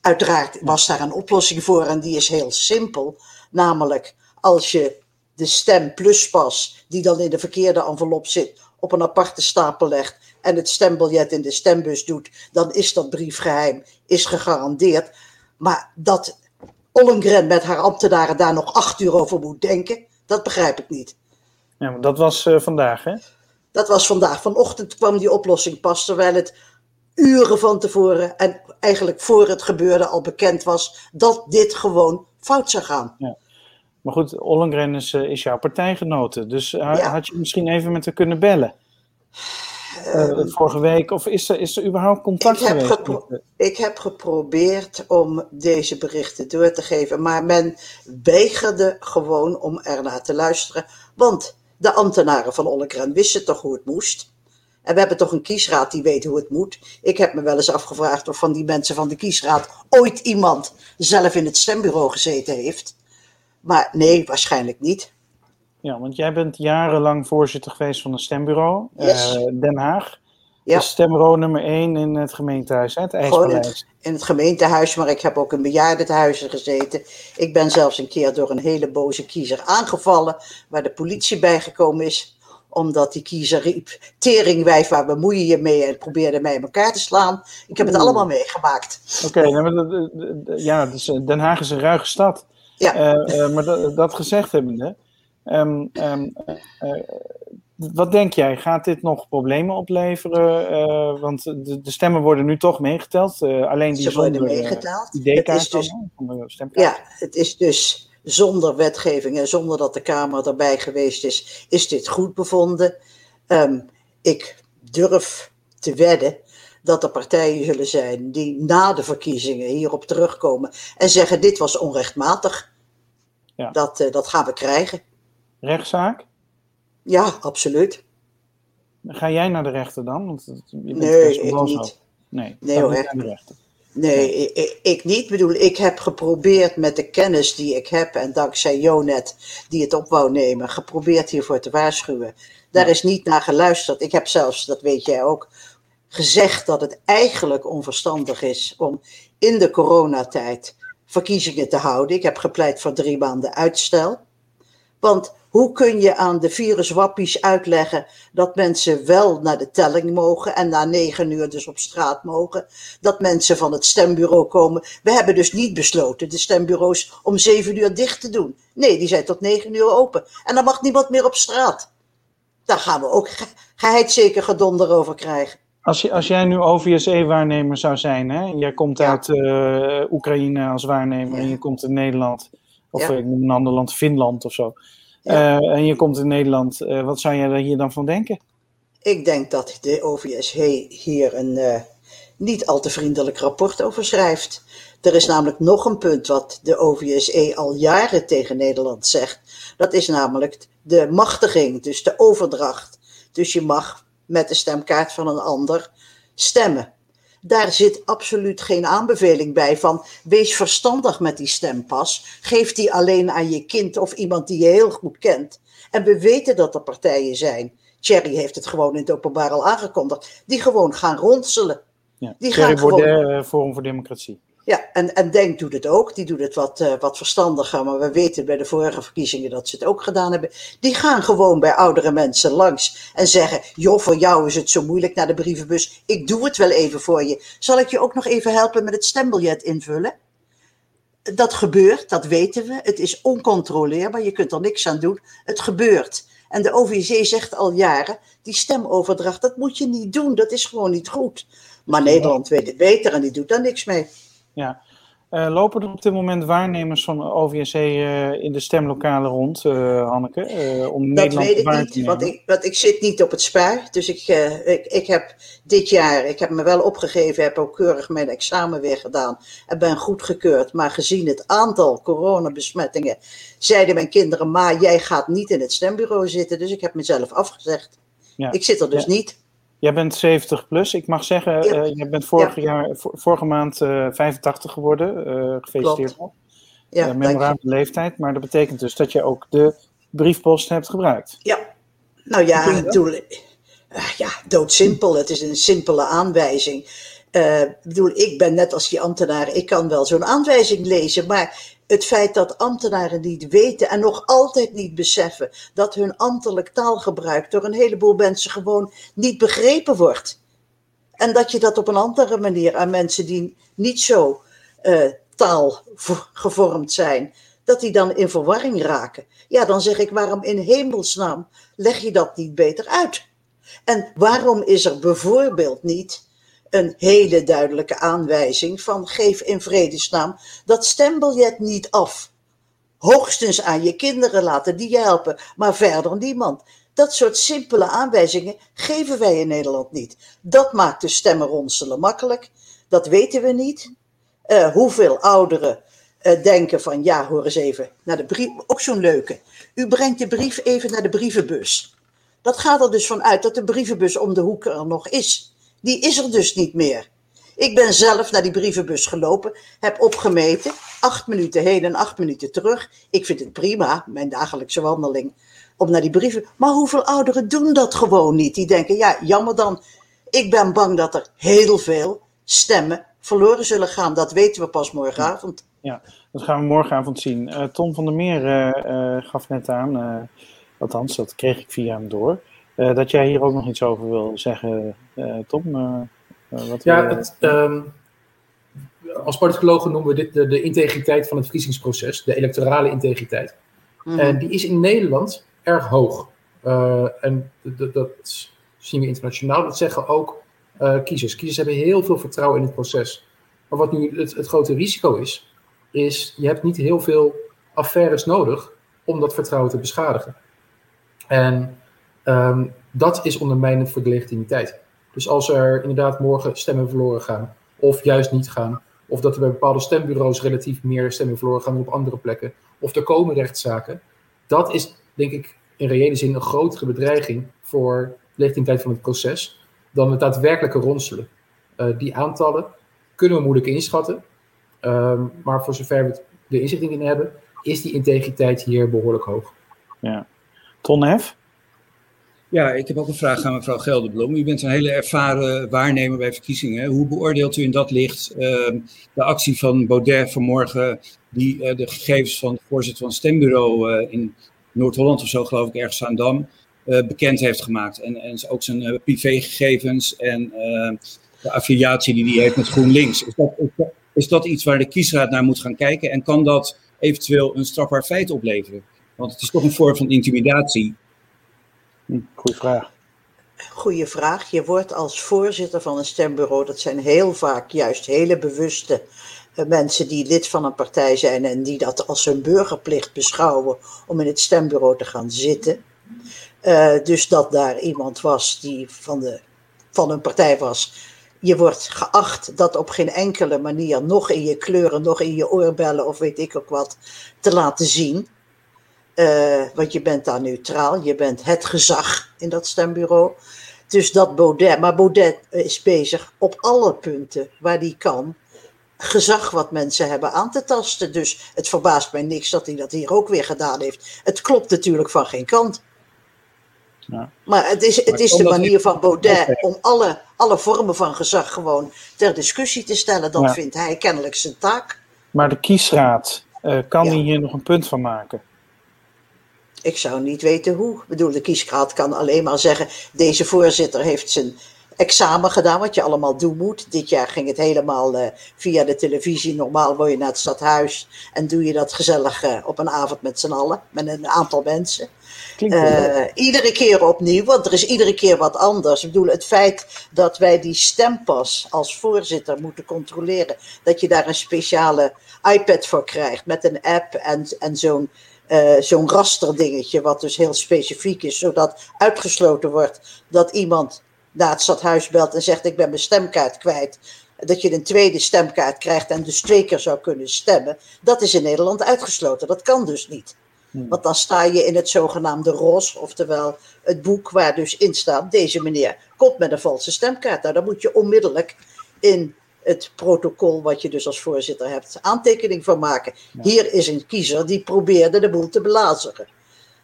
Uiteraard was daar een oplossing voor en die is heel simpel. Namelijk, als je de stem pluspas, die dan in de verkeerde envelop zit, op een aparte stapel legt en het stembiljet in de stembus doet, dan is dat briefgeheim, is gegarandeerd. Maar dat Ollengren met haar ambtenaren daar nog acht uur over moet denken, dat begrijp ik niet. Ja, maar dat was uh, vandaag, hè? Dat was vandaag. Vanochtend kwam die oplossing pas, terwijl het uren van tevoren en eigenlijk voor het gebeurde al bekend was dat dit gewoon fout zou gaan. Ja. Maar goed, Ollengren is, uh, is jouw partijgenote, dus uh, ja. had je misschien even met haar kunnen bellen? Uh, vorige week, of is er, is er überhaupt contact ik geweest? Heb ik heb geprobeerd om deze berichten door te geven, maar men weigerde gewoon om ernaar te luisteren. Want de ambtenaren van Ollengren wisten toch hoe het moest. En we hebben toch een kiesraad die weet hoe het moet. Ik heb me wel eens afgevraagd of van die mensen van de kiesraad ooit iemand zelf in het stembureau gezeten heeft. Maar nee, waarschijnlijk niet. Ja, want jij bent jarenlang voorzitter geweest van een stembureau, yes. uh, Den Haag. Ja. Dus stembureau nummer 1 in het gemeentehuis, hè, het IJspaleis. In het gemeentehuis, maar ik heb ook in bejaardenhuizen gezeten. Ik ben zelfs een keer door een hele boze kiezer aangevallen, waar de politie bijgekomen is omdat die kiezer riep: Teringwijf, waar bemoei je je mee? En probeerde mij in elkaar te slaan. Ik heb het Oeh. allemaal meegemaakt. Oké, okay, nou, ja, dus Den Haag is een ruige stad. Ja. Uh, uh, maar dat, dat gezegd hebbende, um, um, uh, wat denk jij? Gaat dit nog problemen opleveren? want de, de, stemmen worden nu toch meegeteld. alleen die Ze worden zonder meegeteld. ID-kaart dus, van de stemkaart. Ja, het is dus zonder wetgeving en zonder dat de Kamer erbij geweest is, is dit goed bevonden. Um, ik durf te wedden dat er partijen zullen zijn die na de verkiezingen hierop terugkomen en zeggen: dit was onrechtmatig. Ja. Dat, dat gaan we krijgen. Rechtszaak? Ja, absoluut. Ga jij naar de rechter dan? Want je bent nee, ik niet. Op. Nee, nee hoor. Naar de rechter. Nee, ik, ik, niet. Ik bedoel, ik heb geprobeerd met de kennis die ik heb en dankzij Jonet, die het op wou nemen, geprobeerd hiervoor te waarschuwen. Daar is niet naar geluisterd. Ik heb zelfs, dat weet jij ook, gezegd dat het eigenlijk onverstandig is om in de coronatijd verkiezingen te houden. Ik heb gepleit voor drie maanden uitstel. Want hoe kun je aan de viruswappies uitleggen dat mensen wel naar de telling mogen en na negen uur dus op straat mogen? Dat mensen van het stembureau komen. We hebben dus niet besloten de stembureaus om zeven uur dicht te doen. Nee, die zijn tot negen uur open. En dan mag niemand meer op straat. Daar gaan we ook geheidzeker gedonder over krijgen. Als, je, als jij nu OVSE-waarnemer zou zijn, hè? jij komt Ja. uit uh, Oekraïne als waarnemer Ja. en je komt in Nederland, of Ja. noem een ander land, Finland of zo. Ja. Eh, en je komt in Nederland, eh, wat zou jij daar hier dan van denken? Ik denk dat de OVSE hier een eh, niet al te vriendelijk rapport over schrijft. Er is namelijk nog een punt wat de OVSE al jaren tegen Nederland zegt. Dat is namelijk de machtiging, dus de overdracht. Dus je mag met de stemkaart van een ander stemmen. Daar zit absoluut geen aanbeveling bij van wees verstandig met die stempas. Geef die alleen aan je kind of iemand die je heel goed kent. En we weten dat er partijen zijn. Thierry heeft het gewoon in het openbaar al aangekondigd. Die gewoon gaan ronselen. Ja. Die Thierry gaan Baudet, eh, Forum voor Democratie. Ja, en, en Denk doet het ook. Die doet het wat, eh, wat verstandiger. Maar we weten bij de vorige verkiezingen dat ze het ook gedaan hebben. Die gaan gewoon bij oudere mensen langs en zeggen: Joh, voor jou is het zo moeilijk naar de brievenbus. Ik doe het wel even voor je. Zal ik je ook nog even helpen met het stembiljet invullen? dat gebeurt, dat weten we. Het is oncontroleerbaar, je kunt er niks aan doen. Het gebeurt. En de OVC zegt al jaren, die stemoverdracht, dat moet je niet doen. Dat is gewoon niet goed. Maar Nederland weet het beter en die doet daar niks mee. Ja, uh, lopen er op dit moment waarnemers van OVSC uh, in de stemlokalen rond, uh, Hanneke? om dat Nederland weet ik niet, want ik, want ik zit niet op het spaar. Dus ik, ik, ik heb dit jaar, ik heb me wel opgegeven, heb ook keurig mijn examen weer gedaan en ben goedgekeurd. Maar gezien het aantal coronabesmettingen, zeiden mijn kinderen, maar jij gaat niet in het stembureau zitten. Dus ik heb mezelf afgezegd. Ja. Ik zit er dus ja. niet. Jij bent 70 plus. Ik mag zeggen, ja. uh, jij bent vorig jaar, vorige maand uh, 85 geworden. Uh, gefeliciteerd. Ja, uh, memorabele leeftijd. Maar dat betekent dus dat je ook de briefpost hebt gebruikt. Ja. Nou ja, ja doodsimpel. Het is een simpele aanwijzing. Ik bedoel, ik ben net als die ambtenaren. Ik kan wel zo'n aanwijzing lezen. Maar het feit dat ambtenaren niet weten en nog altijd niet beseffen dat hun ambtelijk taalgebruik door een heleboel mensen gewoon niet begrepen wordt. En dat je dat op een andere manier aan mensen die niet zo uh, taal gevormd zijn, dat die dan in verwarring raken. Ja, dan zeg ik, waarom in hemelsnaam leg je dat niet beter uit? En waarom is er bijvoorbeeld niet een hele duidelijke aanwijzing van geef in vredesnaam dat stembiljet niet af. Hoogstens aan je kinderen laten die je helpen, maar verder niemand. Dat soort simpele aanwijzingen geven wij in Nederland niet. Dat maakt de stemmen ronselen makkelijk. Dat weten we niet. Uh, hoeveel ouderen uh, denken van ja, hoor eens even, naar de brief, ook zo'n leuke. U brengt de brief even naar de brievenbus. Dat gaat er dus vanuit dat de brievenbus om de hoek er nog is. Die is er dus niet meer. Ik ben zelf naar die brievenbus gelopen, heb opgemeten, acht minuten heen en acht minuten terug. Ik vind het prima, mijn dagelijkse wandeling, om naar die brieven. Maar hoeveel ouderen doen dat gewoon niet? Die denken, ja, jammer dan. Ik ben bang dat er heel veel stemmen verloren zullen gaan. Dat weten we pas morgenavond. Ja, dat gaan we morgenavond zien. Uh, Tom van der Meer uh, uh, gaf net aan, althans, dat kreeg ik via hem door dat jij hier ook nog iets over wil zeggen, Tom? Uh, wat ja, het, um, als politicologen noemen we dit de, de, integriteit van het verkiezingsproces, de electorale integriteit. Mm. En die is in Nederland erg hoog. en dat zien we internationaal. Dat zeggen ook kiezers. Kiezers hebben heel veel vertrouwen in het proces. Maar wat nu het, het grote risico is, is je hebt niet heel veel affaires nodig om dat vertrouwen te beschadigen. En Um, dat is ondermijnend voor de legitimiteit. Dus als er inderdaad morgen stemmen verloren gaan, of juist niet gaan, of dat er bij bepaalde stembureaus relatief meer stemmen verloren gaan dan op andere plekken, of er komen rechtszaken, dat is denk ik in reële zin een grotere bedreiging voor de legitimiteit van het proces dan het daadwerkelijke ronselen. Uh, die aantallen kunnen we moeilijk inschatten, um, maar voor zover we de inzicht in hebben, is die integriteit hier behoorlijk hoog. Ja. Ton? Ja, ik heb ook een vraag aan mevrouw Gelderblom. U bent een hele ervaren waarnemer bij verkiezingen. Hoe beoordeelt u in dat licht uh, de actie van Baudet vanmorgen, die uh, de gegevens van de voorzitter van het stembureau uh, in Noord-Holland of zo, geloof ik, ergens aan Dam, eh, bekend heeft gemaakt? En, en ook zijn privégegevens en de affiliatie die hij heeft met GroenLinks. Is, dat, is dat iets waar de kiesraad naar moet gaan kijken? En kan dat eventueel een strafbaar feit opleveren? Want het is toch een vorm van intimidatie. Goeie vraag. Goeie vraag. Je wordt als voorzitter van een stembureau, dat zijn heel vaak juist hele bewuste eh, mensen die lid van een partij zijn en die dat als hun burgerplicht beschouwen om in het stembureau te gaan zitten. Uh, dus dat daar iemand was die van, de, van een partij was. Je wordt geacht dat op geen enkele manier, nog in je kleuren, nog in je oorbellen of weet ik ook wat, te laten zien. Uh, want je bent daar neutraal, je bent het gezag in dat stembureau. Dus dat Baudet, maar Baudet is bezig op alle punten waar hij kan gezag wat mensen hebben aan te tasten. Dus het verbaast mij niks dat hij dat hier ook weer gedaan heeft. Het klopt natuurlijk van geen kant. Ja. Maar het is, het is de manier van Baudet om alle, alle vormen van gezag gewoon ter discussie te stellen. Dat vindt hij kennelijk zijn taak. Maar de kiesraad, uh, kan ja. hier nog een punt van maken? Ik zou niet weten hoe. Ik bedoel, de kiesraad kan alleen maar zeggen: deze voorzitter heeft zijn examen gedaan, wat je allemaal doen moet. Dit jaar ging het helemaal uh, via de televisie. Normaal word je naar het stadhuis en doe je dat gezellig uh, op een avond met z'n allen, met een aantal mensen. Uh, iedere keer opnieuw, want er is iedere keer wat anders. Ik bedoel, het feit dat wij die stempas als voorzitter moeten controleren, dat je daar een speciale iPad voor krijgt met een app en, en zo'n uh, zo'n rasterdingetje, wat dus heel specifiek is, zodat uitgesloten wordt dat iemand naar het stadhuis belt en zegt: Ik ben mijn stemkaart kwijt. Dat je een tweede stemkaart krijgt en dus twee keer zou kunnen stemmen. Dat is in Nederland uitgesloten. Dat kan dus niet. Hmm. Want dan sta je in het zogenaamde ROS, oftewel het boek waar dus in staat: deze meneer komt met een valse stemkaart. Nou, dan moet je onmiddellijk in het protocol wat je dus als voorzitter hebt aantekening van maken. Hier is een kiezer die probeerde de boel te belazeren.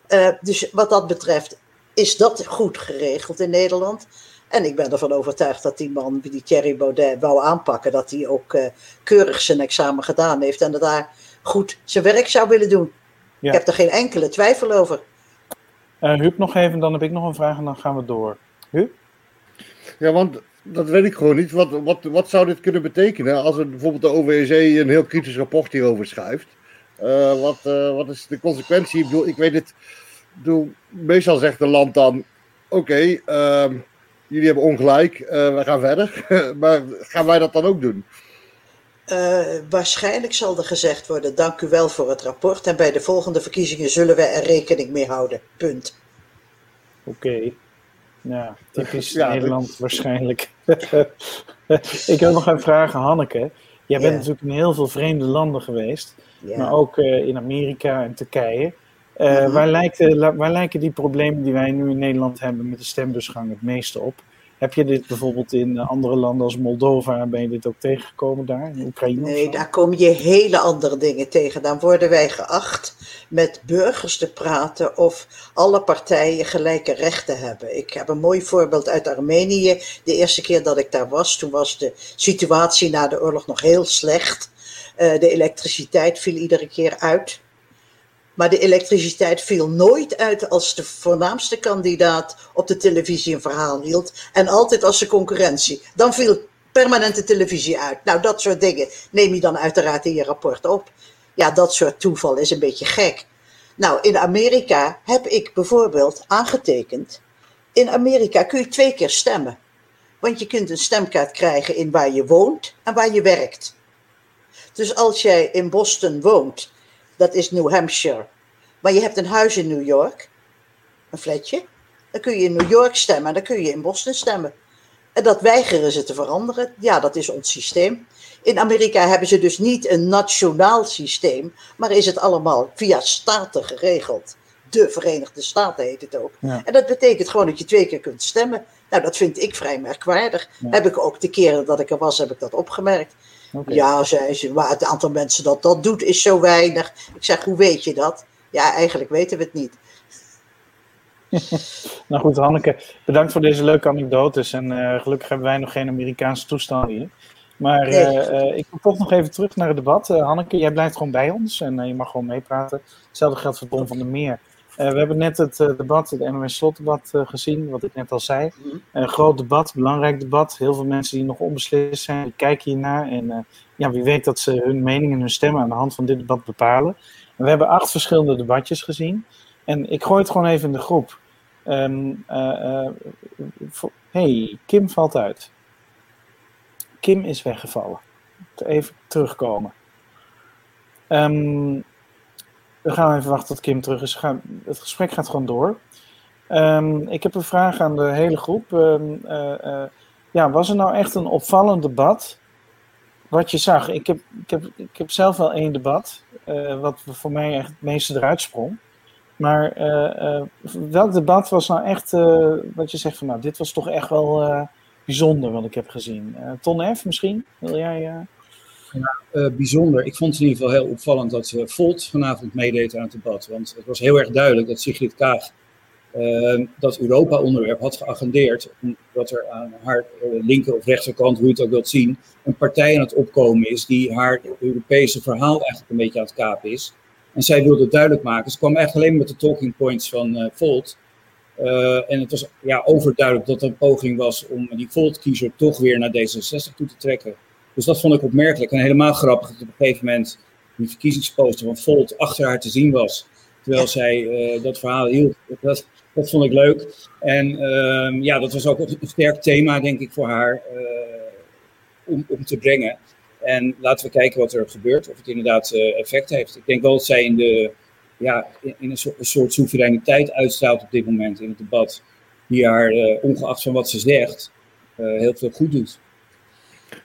Uh, dus wat dat betreft is dat goed geregeld in Nederland. En ik ben ervan overtuigd dat die man die Thierry Baudet wou aanpakken, dat hij ook uh, keurig zijn examen gedaan heeft en dat daar goed zijn werk zou willen doen. Ja. Ik heb er geen enkele twijfel over. Uh, Huub nog even, dan heb ik nog een vraag en dan gaan we door. Huub? Ja, want dat weet ik gewoon niet. Wat, wat, wat zou dit kunnen betekenen als er bijvoorbeeld de OVSE een heel kritisch rapport hierover schrijft? Uh, wat, uh, wat is de consequentie? Ik bedoel, ik weet het. Bedoel, meestal zegt een land dan: Oké, okay, uh, jullie hebben ongelijk, uh, we gaan verder. [laughs] maar gaan wij dat dan ook doen? waarschijnlijk zal er gezegd worden: Dank u wel voor het rapport. En bij de volgende verkiezingen zullen we er rekening mee houden. Punt. Oké. Ja, typisch ja, Nederland waarschijnlijk. [laughs] ik wil nog een vraag aan Hanneke. Jij bent natuurlijk in heel veel vreemde landen geweest, maar ook uh, in Amerika en Turkije. Uh, mm waar, lijken, waar lijken die problemen die wij nu in Nederland hebben met de stembusgang het meeste op? Heb je dit bijvoorbeeld in andere landen als Moldova, ben je dit ook tegengekomen daar, in Oekraïne? Nee, daar kom je hele andere dingen tegen. Dan worden wij geacht met burgers te praten of alle partijen gelijke rechten hebben. Ik heb een mooi voorbeeld uit Armenië. De eerste keer dat ik daar was, toen was de situatie na de oorlog nog heel slecht. Uh, de elektriciteit viel iedere keer uit. Maar de elektriciteit viel nooit uit als de voornaamste kandidaat op de televisie een verhaal hield. En altijd als de concurrentie. Dan viel permanent de televisie uit. Nou, dat soort dingen neem je dan uiteraard in je rapport op. Ja, dat soort toeval is een beetje gek. Nou, in Amerika heb ik bijvoorbeeld aangetekend. In Amerika kun je twee keer stemmen. Want je kunt een stemkaart krijgen in waar je woont en waar je werkt. Dus als jij in Boston woont dat is New Hampshire. Maar je hebt een huis in New York, een flatje. Dan kun je in New York stemmen en dan kun je in Boston stemmen. En dat weigeren ze te veranderen. Ja, dat is ons systeem. In Amerika hebben ze dus niet een nationaal systeem, maar is het allemaal via staten geregeld. De Verenigde Staten heet het ook. En dat betekent gewoon dat je twee keer kunt stemmen. Nou, dat vind ik vrij merkwaardig. Heb ik ook de keren dat ik er was, heb ik dat opgemerkt. Ja, zei ze, maar het aantal mensen dat dat doet is zo weinig. Ik zeg, hoe weet je dat? Ja, eigenlijk weten we het niet. [laughs] nou goed, Hanneke, bedankt voor deze leuke anekdotes. En uh, gelukkig hebben wij nog geen Amerikaanse toestanden hier. Maar nee. uh, ik kom toch nog even terug naar het debat. Uh, Hanneke, jij blijft gewoon bij ons en je mag gewoon meepraten. Hetzelfde geldt voor Tom van der Meer. Uh, we hebben net het uh, debat, het NOS slotdebat uh, gezien, wat ik net al zei. Mm -hmm. groot debat, belangrijk debat. Heel veel mensen die nog onbeslist zijn, die kijken hiernaar. En ja, wie weet dat ze hun mening en hun stemmen aan de hand van dit debat bepalen. En we hebben acht verschillende debatjes gezien. En ik gooi het gewoon even in de groep. Um, hey, Kim valt uit. Kim is weggevallen. Even terugkomen. Um, we gaan even wachten tot Kim terug is. Het gesprek gaat gewoon door. Um, ik heb een vraag aan de hele groep. Um, uh, uh, ja, was er nou echt een opvallend debat? Wat je zag. Ik heb, ik heb, ik heb zelf wel één debat. Uh, wat voor mij echt het meeste eruit sprong. Maar welk debat was nou echt. wat je zegt van nou, dit was toch echt wel bijzonder wat ik heb gezien. Ton F. misschien? Wil jij. Ja, uh, bijzonder. Ik vond het in ieder geval heel opvallend dat uh, Volt vanavond meedeed aan het debat. Want het was heel erg duidelijk dat Sigrid Kaag uh, dat Europa-onderwerp had geagendeerd. Omdat er aan haar linker of rechterkant, hoe je het ook wilt zien, een partij aan het opkomen is die haar Europese verhaal eigenlijk een beetje aan het kapen is. En zij wilde het duidelijk maken. Ze kwam eigenlijk alleen met de talking points van Volt. en het was ja, overduidelijk dat er een poging was om die Volt-kiezer toch weer naar D66 toe te trekken. Dus dat vond ik opmerkelijk en helemaal grappig dat op een gegeven moment die verkiezingsposter van Volt achter haar te zien was. Terwijl zij dat verhaal hield. Dat, dat vond ik leuk. En ehm, ja, dat was ook een sterk thema, denk ik, voor haar om, om te brengen. En laten we kijken wat er gebeurt, of het inderdaad uh, effect heeft. Ik denk wel dat zij in, de, ja, in, een, soort, een, soort, soevereiniteit uitstraalt op dit moment in het debat. Die haar, ongeacht van wat ze zegt, heel veel goed doet.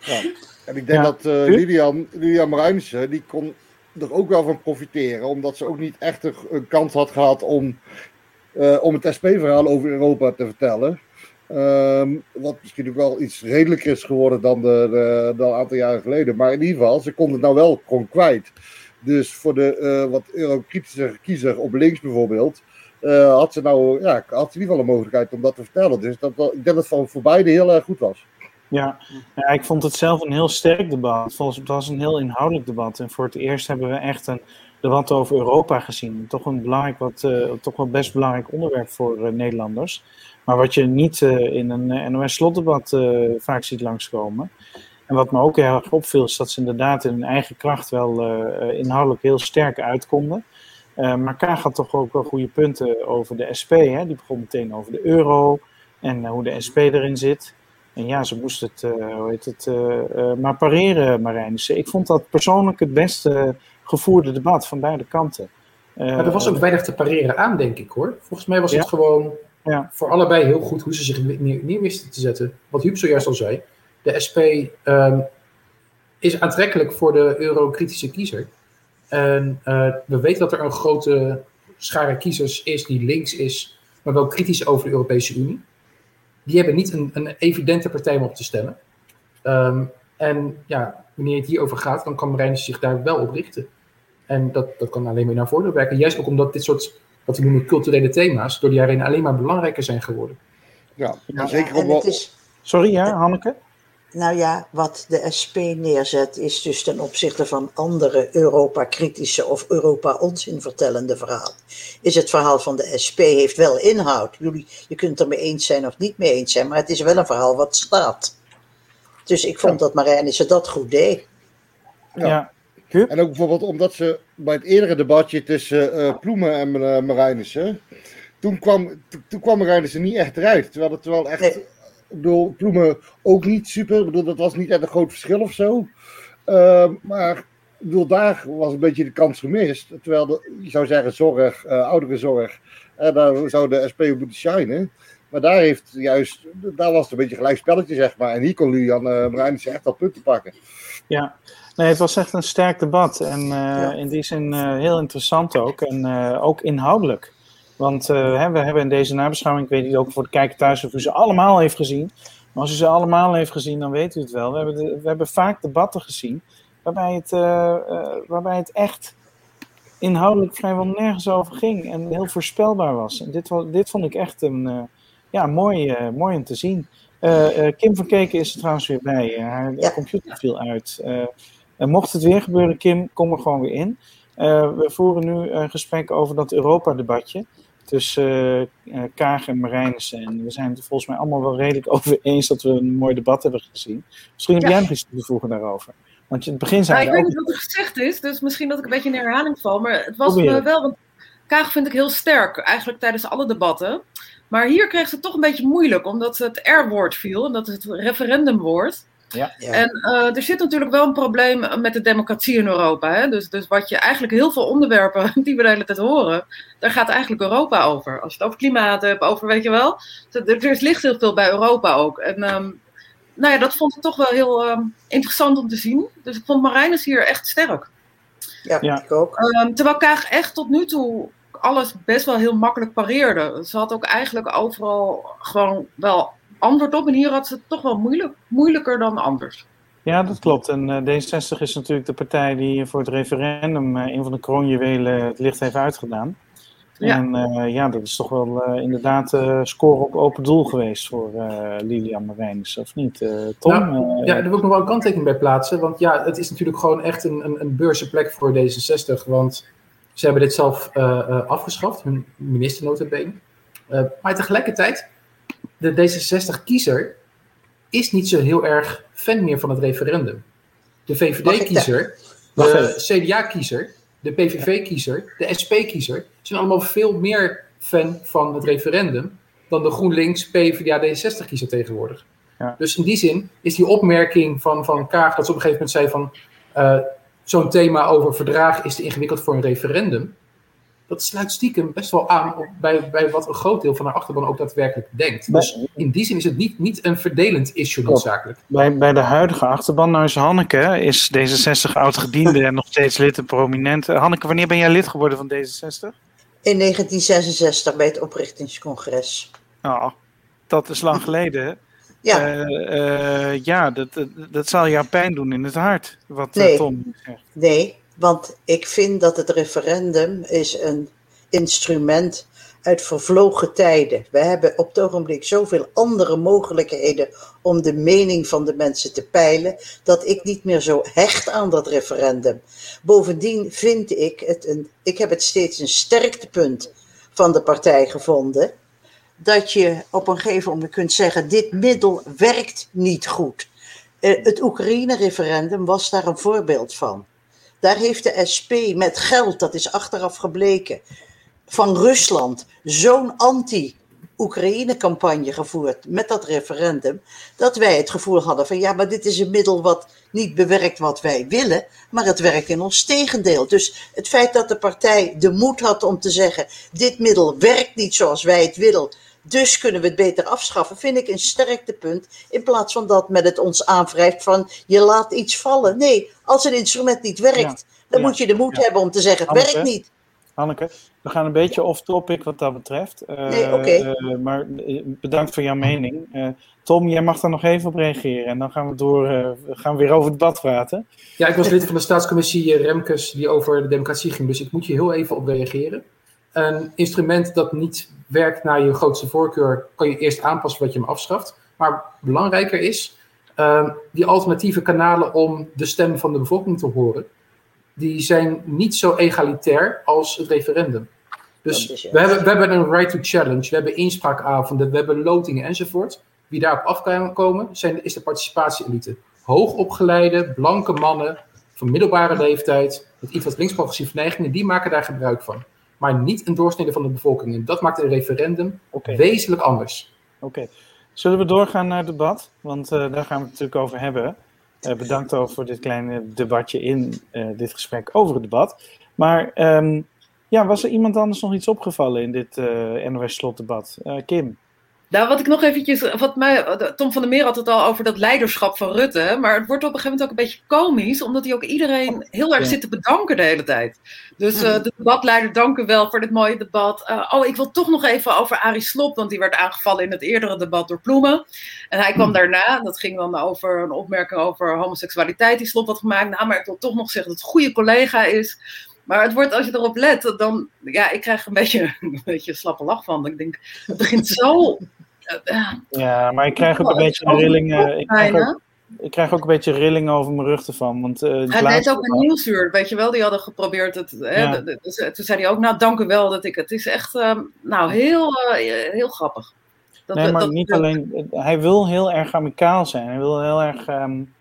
Ja. En ik denk ja. dat Lilian, Lilian Marijnissen, die kon er ook wel van profiteren. Omdat ze ook niet echt een kans had gehad om, om het SP-verhaal over Europa te vertellen. Um, wat misschien ook wel iets redelijker is geworden dan, de, de, dan een aantal jaren geleden. Maar in ieder geval, ze kon het nou wel gewoon kwijt. Dus voor de uh, wat eurokritische kiezer op links bijvoorbeeld, uh, had ze nou ja, had ze in ieder geval een mogelijkheid om dat te vertellen. Dus dat, ik denk dat het voor beide heel erg goed was. Ja. ja, ik vond het zelf een heel sterk debat. Het was een heel inhoudelijk debat. En voor het eerst hebben we echt een debat over Europa gezien. Toch een belangrijk, wat, uh, toch wel best belangrijk onderwerp voor Nederlanders. Maar wat je niet uh, in een NOS-slotdebat vaak ziet langskomen. En wat me ook heel erg opviel, is dat ze inderdaad in hun eigen kracht wel inhoudelijk heel sterk uitkonden. maar Kaag had toch ook wel goede punten over de SP. Hè? Die begon meteen over de euro en hoe de SP erin zit. En ja, ze moest het, hoe heet het maar pareren, Marijnissen. Ik vond dat persoonlijk het beste gevoerde debat van beide kanten. maar er was ook weinig te pareren aan, denk ik hoor. Volgens mij was het gewoon ja. voor allebei heel goed hoe ze zich neer, neer wisten te zetten. Wat Huub zojuist al zei. De SP um, is aantrekkelijk voor de eurokritische kiezer. En uh, we weten dat er een grote schare kiezers is die links is, maar wel kritisch over de Europese Unie. Die hebben niet een, een evidente partij om op te stemmen. Um, en ja, wanneer het hierover gaat, dan kan Marijn zich daar wel op richten. En dat, dat kan alleen maar naar voordeel werken. Juist ook omdat dit soort wat we noemen culturele thema's, door de jaren heen alleen maar belangrijker zijn geworden. Ja, ja zeker. Is, Sorry, ja, Hanneke? Nou ja, wat de SP neerzet is dus ten opzichte van andere Europa-kritische of Europa-onzin vertellende verhalen. Is het verhaal van de SP heeft wel inhoud. Jullie, je kunt het ermee eens zijn of niet mee eens zijn, maar het is wel een verhaal wat staat. Dus ik vond ja. dat Marijnissen dat goed deed. Ja. ja. En ook bijvoorbeeld omdat ze bij het eerdere debatje tussen uh, Ploemen en uh, Marijnissen, toen kwam, toen kwam Marijnissen niet echt eruit. Terwijl het wel echt, nee. Ik bedoel, Ploemen ook niet super, ik bedoel, dat was niet echt een groot verschil of zo. Uh, maar ik bedoel, daar was een beetje de kans gemist. Terwijl, de, je zou zeggen, zorg, uh, ouderenzorg, uh, daar zou de SP op moeten shinen. Maar daar, heeft juist, daar was het een beetje gelijk spelletje, zeg maar. En hier kon Lilian uh, Marijnissen echt al punten pakken. Ja, Nee, het was echt een sterk debat. En uh, ja. in die zin uh, heel interessant ook. En uh, ook inhoudelijk. Want hè, we hebben in deze nabeschouwing, ik weet niet ook voor de kijker thuis of u ze allemaal heeft gezien. Maar als u ze allemaal heeft gezien, dan weet u het wel. We hebben, de, we hebben vaak debatten gezien waarbij het, waarbij het echt inhoudelijk vrijwel nergens over ging. En heel voorspelbaar was. En dit, dit vond ik echt een, ja, mooi, mooi om te zien. Kim van Keken is er trouwens weer bij. haar ja. computer viel uit. En mocht het weer gebeuren, Kim, kom er gewoon weer in. We voeren nu een gesprek over dat Europa-debatje tussen uh, Kaag en Marijnissen. En we zijn het volgens mij allemaal wel redelijk [laughs] over eens dat we een mooi debat hebben gezien. Misschien heb ja. jij nog iets te voegen daarover. Want in het begin zei nou, ik weet niet wat er gezegd is, dus misschien dat ik een beetje in herhaling val. Maar het was me wel, want Kaag vind ik heel sterk, eigenlijk tijdens alle debatten. Maar hier kreeg ze het toch een beetje moeilijk, omdat het R-woord viel, en dat is het referendumwoord. Ja. ja. En uh, er zit natuurlijk wel een probleem met de democratie in Europa. Hè? Dus, dus wat je eigenlijk heel veel onderwerpen [laughs] die we de hele tijd horen, daar gaat eigenlijk Europa over. Als je het over klimaat hebt, over weet je wel. Er, er ligt heel veel bij Europa ook. En um, nou ja, dat vond ik toch wel heel um, interessant om te zien. Dus ik vond Marijnus hier echt sterk. Ja, ja. ik ook. Um, terwijl Kaag echt tot nu toe alles best wel heel makkelijk pareerde. Ze had ook eigenlijk overal gewoon wel antwoord op. En hier had ze het toch wel moeilijk, moeilijker dan anders. Ja, dat klopt. En uh, D66 is natuurlijk de partij die voor het referendum uh, een van de kroonjuwelen het licht heeft uitgedaan. Ja. En uh, ja, dat is toch wel inderdaad score op open doel geweest voor Lilian Marijnis, of niet? Tom? Nou, ja, daar wil ik nog wel een kanttekening bij plaatsen. Want ja, het is natuurlijk gewoon echt een, een, een beurzenplek voor D66. Want ze hebben dit zelf afgeschaft, hun minister notabene. Uh, maar tegelijkertijd, de D66-kiezer is niet zo heel erg fan meer van het referendum. De VVD-kiezer, de CDA-kiezer, de PVV-kiezer, de SP-kiezer zijn allemaal veel meer fan van het referendum dan de GroenLinks, PvdA, D66-kiezer tegenwoordig. Ja. Dus in die zin is die opmerking van, van Kaag dat ze op een gegeven moment zei van uh, zo'n thema over verdrag is te ingewikkeld voor een referendum. Dat sluit stiekem best wel aan op, bij, bij wat een groot deel van haar achterban ook daadwerkelijk denkt. Dus in die zin is het niet, niet een verdelend issue noodzakelijk. Bij, bij de huidige achterban, nou is Hanneke, is D66 oud-gediende en nog steeds lid en prominent. Hanneke, wanneer ben jij lid geworden van D66? In 1966 bij het oprichtingscongres. Oh, dat is lang geleden. Ja, uh, uh, ja dat, dat, dat, zal jou pijn doen in het hart, wat nee, Tom zegt. Nee, want ik vind dat het referendum is een instrument uit vervlogen tijden. We hebben op het ogenblik zoveel andere mogelijkheden om de mening van de mensen te peilen, dat ik niet meer zo hecht aan dat referendum. Bovendien vind ik het een, ik heb het steeds een sterktepunt van de partij gevonden, dat je op een gegeven moment kunt zeggen, dit middel werkt niet goed. Eh, het Oekraïne-referendum was daar een voorbeeld van. Daar heeft de SP met geld, dat is achteraf gebleken, van Rusland zo'n anti-Oekraïne-campagne gevoerd met dat referendum, dat wij het gevoel hadden van ja, maar dit is een middel wat niet bewerkt wat wij willen, maar het werkt in ons tegendeel. Dus het feit dat de partij de moed had om te zeggen, dit middel werkt niet zoals wij het willen, dus kunnen we het beter afschaffen, vind ik een sterktepunt. In plaats van dat met het ons aanwrijft van je laat iets vallen. Nee, als een instrument niet werkt, dan moet je de moed hebben om te zeggen het werkt niet. Hanneke, we gaan een beetje off-topic wat dat betreft. Uh, nee, oké. Uh, maar eh, bedankt voor jouw mening. Uh, Tom, jij mag daar nog even op reageren. En dan gaan we, door, we gaan weer over het debat praten. Ja, ik was lid van de staatscommissie Remkes die over de democratie ging. Dus ik moet je heel even op reageren. Een instrument dat niet werkt naar je grootste voorkeur, kan je eerst aanpassen wat je hem afschaft. Maar belangrijker is, uh, die alternatieve kanalen om de stem van de bevolking te horen, die zijn niet zo egalitair als het referendum. Dus we hebben, we hebben een right to challenge, we hebben inspraakavonden, we hebben lotingen enzovoort. Wie daarop af kan komen, zijn, is de participatie-elite. Hoogopgeleide, blanke mannen van middelbare leeftijd, met iets wat links-progressieve neigingen, die maken daar gebruik van maar niet een doorsnede van de bevolking. En dat maakt een referendum wezenlijk anders. Oké. Zullen we doorgaan naar het debat? Want uh, daar gaan we het natuurlijk over hebben. Uh, bedankt over voor dit kleine debatje in uh, dit gesprek over het debat. Maar um, ja, was er iemand anders nog iets opgevallen in dit NOS-slotdebat? Kim? Nou, wat ik nog eventjes, wat mij, Tom van der Meer had het al over dat leiderschap van Rutte, maar het wordt op een gegeven moment ook een beetje komisch, omdat hij ook iedereen heel erg zit te bedanken de hele tijd. Dus uh, de debatleider, dank u wel voor dit mooie debat. Uh, oh, ik wil toch nog even over Arie Slob, want die werd aangevallen in het eerdere debat door Ploemen. En hij kwam daarna, dat ging dan over een opmerking over homoseksualiteit die Slob had gemaakt. Nou, maar ik wil toch nog zeggen dat het een goede collega is. Maar het wordt, als je erop let, dan, ja, ik krijg een beetje, [laughs] een beetje slappe lach van. Ik denk, het begint zo ja, maar ik krijg ook een beetje rillingen. Ik krijg ook, ik krijg ook een beetje rillingen over mijn rug ervan. Want, uh, hij deed ook een nieuwsuur, weet je wel, die hadden geprobeerd. Het, hè, toen zei hij ook, nou dank u wel dat ik, het is echt, uh, nou heel, uh, heel grappig. Dat, nee, maar dat, niet alleen, hij wil heel erg amicaal zijn. Hij wil heel erg, um,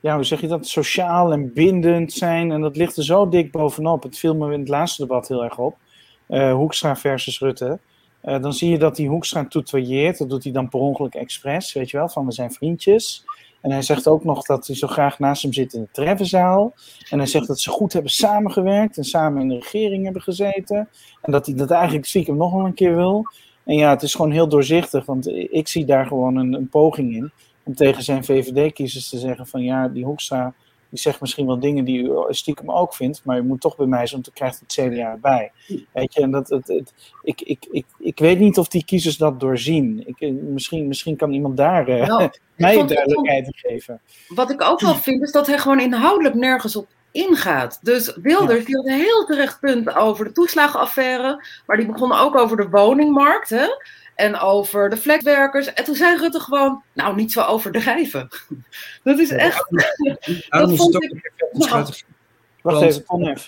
ja, hoe zeg je dat, sociaal en bindend zijn. En dat ligt er zo dik bovenop. Het viel me in het laatste debat heel erg op. Hoekstra versus Rutte. Uh, dan zie je dat die Hoekstra tutoyeert. Dat doet hij dan per ongeluk expres, weet je wel, van we zijn vriendjes. En hij zegt ook nog dat hij zo graag naast hem zit in de treffenzaal. En hij zegt dat ze goed hebben samengewerkt en samen in de regering hebben gezeten. En dat hij dat eigenlijk stiekem nog wel een keer wil. En ja, het is gewoon heel doorzichtig, want ik zie daar gewoon een, een poging in. Om tegen zijn VVD-kiezers te zeggen van ja, die Hoekstra die zegt misschien wel dingen die u stiekem ook vindt, maar u moet toch bij mij, want dan krijgt het CDA erbij. Weet je, en dat, het, het, ik, ik, ik, ik weet niet of die kiezers dat doorzien. Ik, eh, misschien, misschien kan iemand daar uh, nou, [laughs] mij duidelijkheid geven. Wat ik ook wel vind, is dat hij gewoon inhoudelijk nergens op ingaat. Dus Wilders die had een heel terecht punt over de toeslagenaffaire, maar die begon ook over de woningmarkt. Hè? en over de vlekwerkers. En toen zei Rutte gewoon, nou, niet zo overdrijven. [laughs] Dat is echt... Daarom is het [laughs] ook de perfecte strategie. [laughs] Wacht even,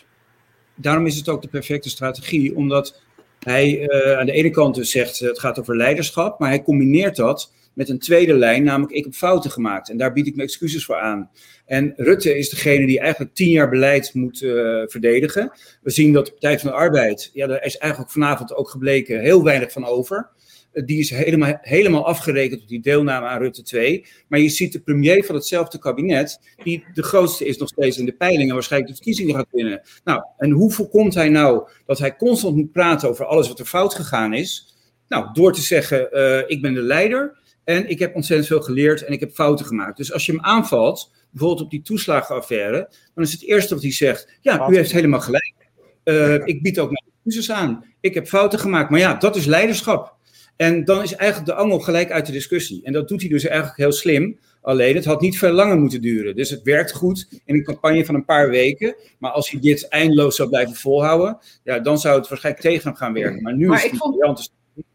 Daarom is het ook de perfecte strategie, omdat hij aan de ene kant dus zegt het gaat over leiderschap, maar hij combineert dat met een tweede lijn, namelijk ik heb fouten gemaakt en daar bied ik me excuses voor aan. En Rutte is degene die eigenlijk tien jaar beleid moet uh, verdedigen. We zien dat de Partij van de Arbeid, ja, daar is eigenlijk vanavond ook gebleken heel weinig van over. Uh, die is helemaal, helemaal afgerekend op die deelname aan Rutte 2. Maar je ziet de premier van hetzelfde kabinet, die de grootste is nog steeds in de peilingen, waarschijnlijk de verkiezingen gaat winnen. Nou, en hoe voorkomt hij nou dat hij constant moet praten over alles wat er fout gegaan is? Nou, door te zeggen, uh, ik ben de leider en ik heb ontzettend veel geleerd en ik heb fouten gemaakt. Dus als je hem aanvalt, bijvoorbeeld op die toeslagenaffaire, dan is het eerste wat hij zegt: Ja, u heeft helemaal gelijk. Uh, ik bied ook mijn excuses aan. Ik heb fouten gemaakt. Maar ja, dat is leiderschap. En dan is eigenlijk de angel gelijk uit de discussie. En dat doet hij dus eigenlijk heel slim. Alleen, het had niet veel langer moeten duren. Dus het werkt goed in een campagne van een paar weken. Maar als hij dit eindeloos zou blijven volhouden, ja, dan zou het waarschijnlijk tegen hem gaan werken. Maar nu maar is het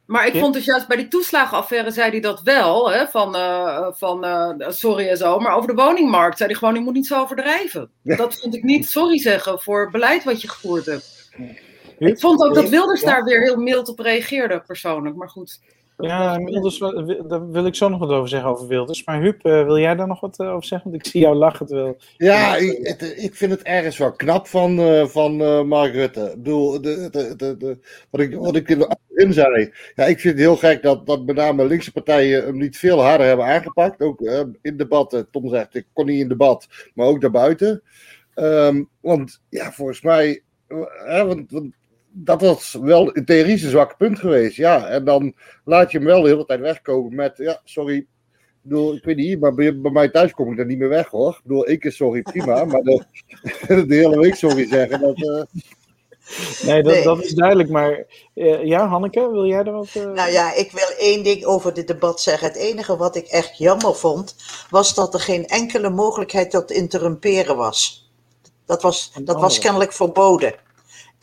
maar ik vond dus juist bij die toeslagenaffaire zei hij dat wel, hè, van, uh, van uh, sorry en zo. Maar over de woningmarkt zei hij gewoon, je moet niet zo overdrijven. Ja. Dat vond ik niet sorry zeggen voor beleid wat je gevoerd hebt. Ik vond ook dat Wilders daar weer heel mild op reageerde, persoonlijk. Maar goed. Ja, Wilders, daar wil ik zo nog wat over zeggen over Wilders. Maar Huub, uh, wil jij daar nog wat uh, over zeggen? Want ik zie jou lachen. Terwijl... Ja, ik, ik vind het ergens wel knap van, uh, van Mark Rutte. Ik bedoel, de, de, de, de, wat, ik, wat ik in zei. Ja, ik vind het heel gek dat, dat met name linkse partijen hem niet veel harder hebben aangepakt. Ook in debatten. Tom zegt, ik kon niet in debat, maar ook daarbuiten. Um, want ja, volgens mij... dat was wel in theorie zijn zwakke punt geweest. Ja, en dan laat je hem wel de hele tijd wegkomen met, ja, sorry. Ik bedoel, ik weet niet, maar bij, bij mij thuis kom ik er niet meer weg hoor. Ik bedoel, één keer sorry, prima. [laughs] maar de, [laughs] de hele week sorry zeggen, dat... Uh... Nee, dat, nee. dat, is duidelijk. Maar uh, ja, Hanneke, wil jij er wat... Uh... Nou ja, ik wil één ding over dit debat zeggen. Het enige wat ik echt jammer vond, was dat er geen enkele mogelijkheid tot interrumperen was. Dat was, dat was kennelijk verboden.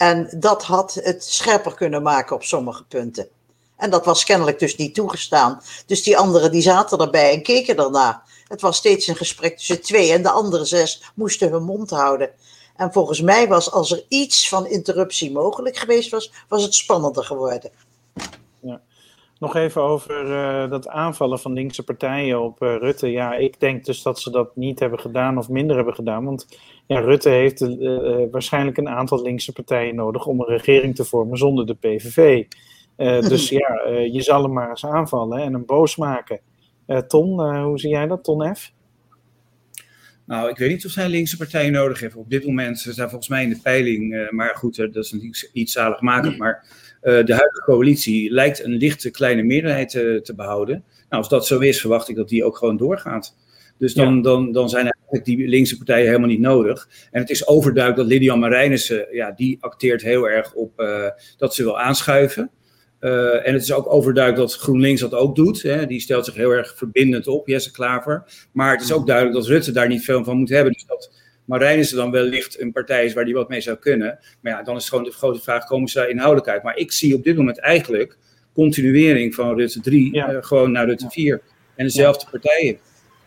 En dat had het scherper kunnen maken op sommige punten. En dat was kennelijk dus niet toegestaan. Dus die anderen die zaten erbij en keken ernaar. Het was steeds een gesprek tussen twee en de andere zes moesten hun mond houden. En volgens mij was, als er iets van interruptie mogelijk geweest was, was het spannender geworden. Ja. Nog even over uh, dat aanvallen van linkse partijen op uh, Rutte. Ja, ik denk dus dat ze dat niet hebben gedaan of minder hebben gedaan. Want ja, Rutte heeft uh, waarschijnlijk een aantal linkse partijen nodig om een regering te vormen zonder de PVV. dus ja, je zal hem maar eens aanvallen en hem boos maken. Ton, hoe zie jij dat, Ton F? Nou, ik weet niet of zij linkse partijen nodig heeft. Op dit moment zijn volgens mij in de peiling, maar goed, dat is natuurlijk iets zaligmakend. Maar de huidige coalitie lijkt een lichte kleine meerderheid te, te, behouden. Nou, als dat zo is, verwacht ik dat die ook gewoon doorgaat. Dus dan, ja. dan, dan zijn eigenlijk die linkse partijen helemaal niet nodig. En het is overduidelijk dat Lilian Marijnissen, ja, die acteert heel erg op uh, dat ze wil aanschuiven. Uh, en het is ook overduidelijk dat GroenLinks dat ook doet. Hè. Die stelt zich heel erg verbindend op, Jesse Klaver. Maar het is ook duidelijk dat Rutte daar niet veel van moet hebben. Dus dat Marijnissen dan wellicht een partij is waar die wat mee zou kunnen. Maar ja, dan is gewoon de grote vraag, komen ze daar inhoudelijk uit? Maar ik zie op dit moment eigenlijk continuering van Rutte 3 ja. uh, gewoon naar Rutte 4. En dezelfde ja. partijen.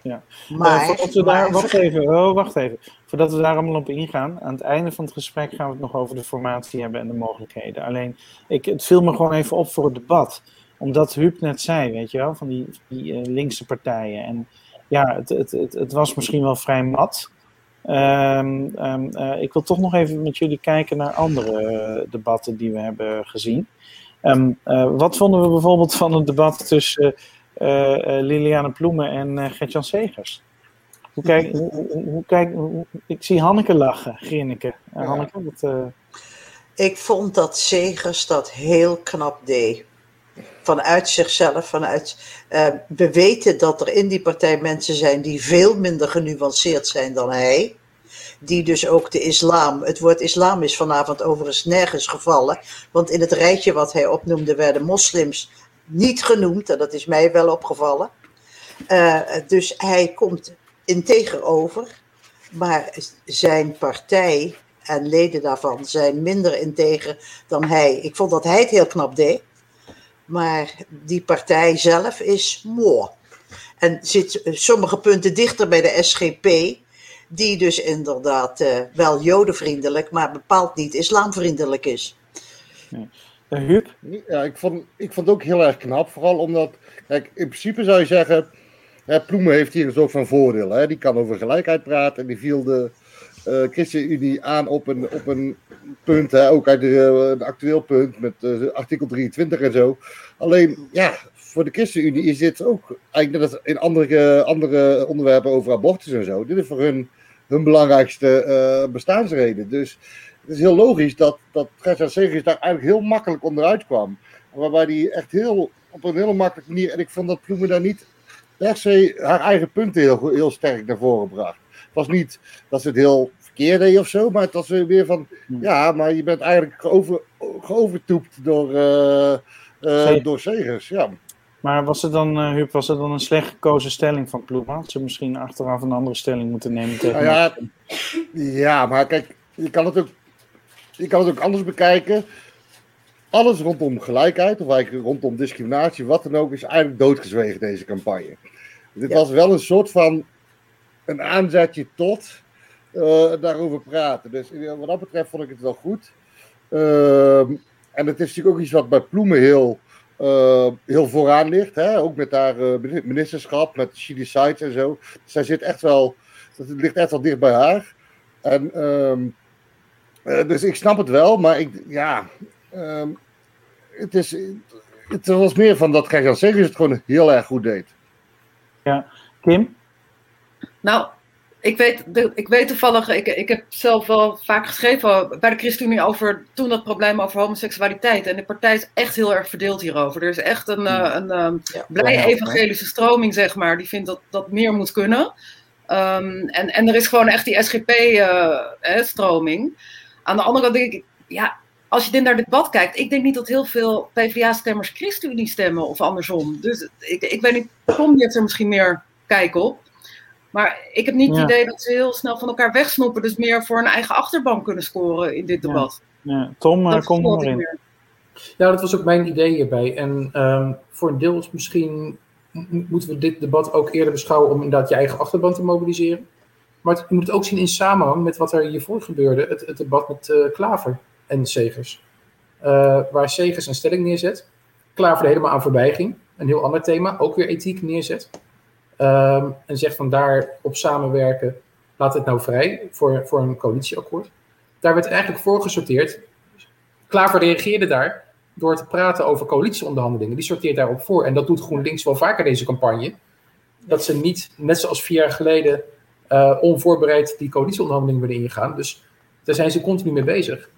Ja. Maar, uh, we daar, wacht even, oh, wacht even. Voordat we daar allemaal op ingaan, aan het einde van het gesprek gaan we het nog over de formatie hebben en de mogelijkheden. Alleen, ik, het viel me gewoon even op voor het debat. Omdat Huub net zei, weet je wel, van die, die uh, linkse partijen. En ja, het, het, het, het was misschien wel vrij mat. Um, um, uh, ik wil toch nog even met jullie kijken naar andere uh, debatten die we hebben gezien. Um, uh, wat vonden we bijvoorbeeld van het debat tussen Liliane Ploemen en Gertjan Segers? Hoe kijk, hoe, hoe, kijk, hoe, ik zie Hanneke lachen, Grinneke. Hanneke, wat, Ik vond dat Segers dat heel knap deed vanuit zichzelf, vanuit. Uh, we weten dat er in die partij mensen zijn die veel minder genuanceerd zijn dan hij. Die dus ook de islam. Het woord islam is vanavond overigens nergens gevallen. Want in het rijtje wat hij opnoemde werden moslims niet genoemd. En dat is mij wel opgevallen. Uh, dus hij komt integer over. Maar zijn partij en leden daarvan zijn minder integer dan hij. Ik vond dat hij het heel knap deed. Maar die partij zelf is mooi. En zit sommige punten dichter bij de SGP, die dus inderdaad uh, wel jodenvriendelijk, maar bepaald niet islamvriendelijk is. Ja. Huub? Ja, ik vond, ik vond het ook heel erg knap. Vooral omdat, kijk, in principe zou je zeggen, hè, Ploemen heeft hier een soort van voordeel. Hè? Die kan over gelijkheid praten en die viel de uh, ChristenUnie aan op een, op een punt, ook uit de, uh, actueel punt met uh, artikel 23 en zo. Alleen, ja, voor de ChristenUnie is dit ook, eigenlijk net als in andere, andere onderwerpen over abortus en zo, dit is voor hun hun belangrijkste bestaansreden. Dus het is heel logisch dat, dat Gertjan daar eigenlijk heel makkelijk onderuit kwam. Waarbij hij echt heel, op een hele makkelijke manier, en ik vond dat Ploemen daar niet per se haar eigen punten heel, heel sterk naar voren bracht. Het was niet dat ze het heel verkeerd deed of zo, maar het was weer van, ja, maar je bent eigenlijk geover, geovertoept door, uh, uh, door Segers. Ja. Maar was het dan, uh, Huub, was het dan een slecht gekozen stelling van Ploemen? Had ze misschien achteraf een andere stelling moeten nemen tegen nou ja, ja, maar kijk, je kan het ook je kan het ook anders bekijken. Alles rondom gelijkheid, of eigenlijk rondom discriminatie, wat dan ook, is eigenlijk doodgezwegen deze campagne. Dit ja. was wel een soort van een aanzetje tot daarover praten. Dus wat dat betreft vond ik het wel goed. Uh, en het is natuurlijk ook iets wat bij Ploemen heel, uh, heel vooraan ligt. Hè? Ook met haar ministerschap, met She Decides en zo. Zij zit echt wel, het ligt echt wel dicht bij haar. En um, uh, dus ik snap het wel, maar ik, ja, um, het, is, het was meer van dat Gert-Jan Segers het gewoon heel erg goed deed. Ja, Kim? Nou, ik weet, ik weet toevallig, ik, ik heb zelf wel vaak geschreven bij de ChristenUnie over toen dat probleem over homoseksualiteit. En de partij is echt heel erg verdeeld hierover. Er is echt een, een, een ehm, ja, blij evangelische stroming, zeg maar, die vindt dat dat meer moet kunnen. Um, en, en er is gewoon echt die SGP-stroming. Uh, aan de andere kant denk ik, ja, als je dit naar dit debat kijkt, ik denk niet dat heel veel PvdA-stemmers ChristenUnie stemmen of andersom. Dus ik, ik weet niet, Tom heeft er misschien meer kijk op. Maar ik heb niet het idee dat ze heel snel van elkaar wegsnoepen, dus meer voor een eigen achterban kunnen scoren in dit debat. Ja. ja. Tom, uh, kom maar in. Ja, dat was ook mijn idee hierbij. En um, voor een deel is misschien moeten we dit debat ook eerder beschouwen om inderdaad je eigen achterban te mobiliseren. Maar het, je moet het ook zien in samenhang met wat er hiervoor gebeurde. Het, het debat met uh, Klaver en Segers. Uh, waar Segers een stelling neerzet. Klaver er helemaal aan voorbij ging. Een heel ander thema, ook weer ethiek neerzet. Um, en zegt van daar op samenwerken, laat het nou vrij voor, voor een coalitieakkoord. Daar werd eigenlijk voor gesorteerd. Klaver reageerde daar door te praten over coalitieonderhandelingen. Die sorteert daarop voor. En dat doet GroenLinks wel vaker deze campagne. Dat ze niet, net zoals vier jaar geleden, uh, onvoorbereid die coalitieonderhandelingen willen ingaan. Dus daar zijn ze continu mee bezig.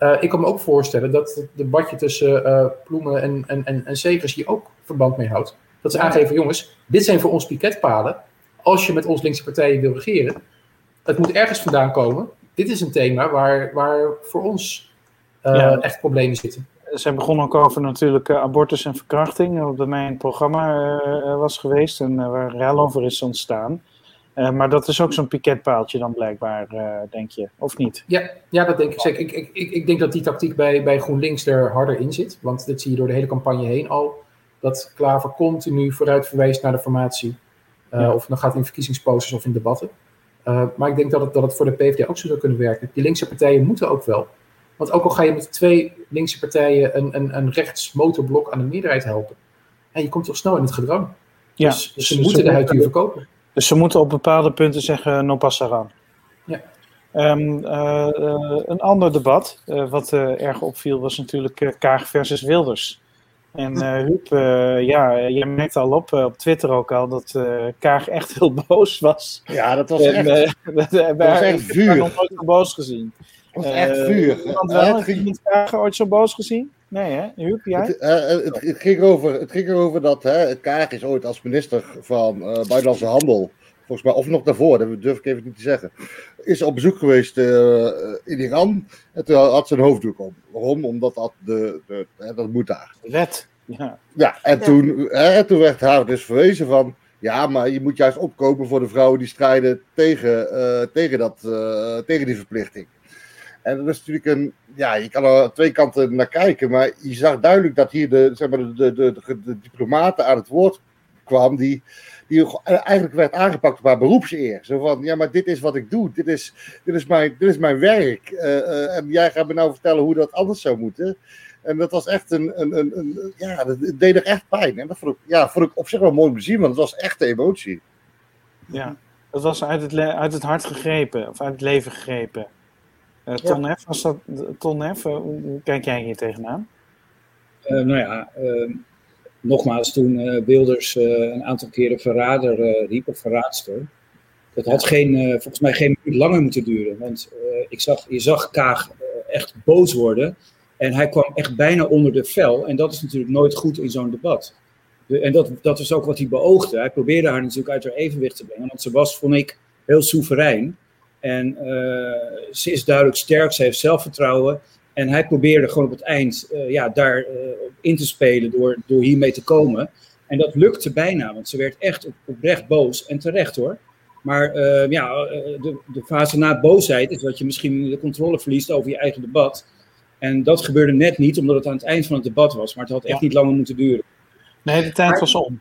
Uh, ik kan me ook voorstellen dat het debatje tussen uh, Ploemen en, en, en, en Segers hier ook verband mee houdt. Dat ze aangeven, jongens, dit zijn voor ons piketpalen. Als je met ons linkse partijen wil regeren, het moet ergens vandaan komen. Dit is een thema waar, waar voor ons ja. echt problemen zitten. Zij begonnen ook over natuurlijk abortus en verkrachting, wat bij mij in het programma was geweest en waar rel over is ontstaan. Uh, maar dat is ook zo'n piketpaaltje dan blijkbaar, uh, denk je, of niet? Ja, ja dat denk ik zeker. Ik, ik, ik, ik denk dat die tactiek bij, bij GroenLinks er harder in zit. Want dit zie je door de hele campagne heen al. Dat Klaver continu vooruit verwijst naar de formatie. Uh, ja. Of dan gaat in verkiezingsposters of in debatten. maar ik denk dat het, dat het voor de PvdA ook zo zou kunnen werken. Die linkse partijen moeten ook wel. Want ook al ga je met twee linkse partijen een, een, een rechts motorblok aan de meerderheid helpen. En je komt toch snel in het gedrang. Ja, dus, dus ze moeten de huid hier verkopen. Dus ze moeten op bepaalde punten zeggen, no passaran. Ja. Um, uh, een ander debat, wat erg opviel, was natuurlijk Kaag versus Wilders. En Huub, ja, je merkt al op, op Twitter ook al, dat Kaag echt heel [laughs] boos was. Ja, dat was en, echt, [laughs] dat was echt vuur. Ik heb nog nooit zo boos gezien. Dat was echt vuur. Iemand wel? Heb je Kaag ooit zo boos gezien? Nee, hè? Huub, jij? Het, uh, het, het, ging over, het ging erover dat hè, Kaag is ooit als minister van uh, Buitenlandse Handel, volgens mij, of nog daarvoor, dat durf ik even niet te zeggen, is op bezoek geweest uh, in Iran. En toen had ze een hoofddoek om. Waarom? Omdat dat, de, de, hè, dat moet daar. Wet, ja. Ja, en, ja. Toen, hè, toen werd haar dus verwezen van, ja, maar je moet juist opkomen voor de vrouwen die strijden tegen, tegen, dat, tegen die verplichting. En dat is natuurlijk een, ja, je kan er twee kanten naar kijken, maar je zag duidelijk dat hier de, zeg maar, de, de, de, de diplomaten aan het woord kwam, die, die eigenlijk werd aangepakt op haar beroepseer. Zo van, ja, maar dit is wat ik doe, dit is, dit is, mijn, dit is mijn werk. en jij gaat me nou vertellen hoe dat anders zou moeten. En dat was echt een, een, een, een ja, dat deed er echt pijn. En dat vond ik, ja, vond ik op zich wel mooi om te zien, want het was echt de emotie. Ja, dat was uit het, uit het hart gegrepen, of uit het leven gegrepen. Uh, Ton ja. Was dat, Ton F, hoe, kijk jij hier tegenaan? Uh, nou ja, uh, nogmaals, toen Wilders een aantal keren verrader riep, of verraadster, dat had geen, volgens mij geen minuut langer moeten duren. Want ik zag, je zag Kaag echt boos worden. En hij kwam echt bijna onder de vel. En dat is natuurlijk nooit goed in zo'n debat. en dat, dat was ook wat hij beoogde. Hij probeerde haar natuurlijk uit haar evenwicht te brengen. Want ze was, vond ik, heel soeverein. En ze is duidelijk sterk, ze heeft zelfvertrouwen. En hij probeerde gewoon op het eind uh, ja, daar uh, in te spelen door, door hiermee te komen. En dat lukte bijna, want ze werd echt op, oprecht boos. En terecht hoor. Maar ja, de, de fase na boosheid is dat je misschien de controle verliest over je eigen debat. En dat gebeurde net niet, omdat het aan het eind van het debat was. Maar het had echt niet langer moeten duren. Nee, de tijd was om.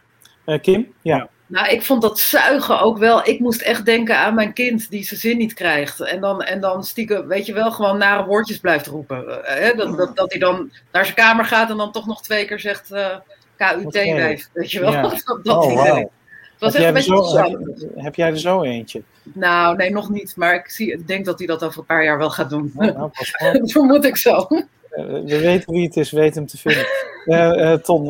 Kim? Ja. Nou, ik vond dat zuigen ook wel. Ik moest echt denken aan mijn kind die zijn zin niet krijgt. En dan, en dan stiekem, weet je wel, gewoon nare woordjes blijft roepen. Uh, dat, dat, dat hij dan naar zijn kamer gaat en dan toch nog twee keer zegt uh, KUT-wijf. Weet je wel? Ja. [laughs] dat, dat oh, wow. Was heb, jij zo, heb, heb, jij er zo eentje? Nou, nee, nog niet. Maar ik, zie, ik denk dat hij dat over een paar jaar wel gaat doen. Nou, [laughs] dat vermoed ik zo. we weten wie het is, weten hem te vinden. Uh, uh, Tom,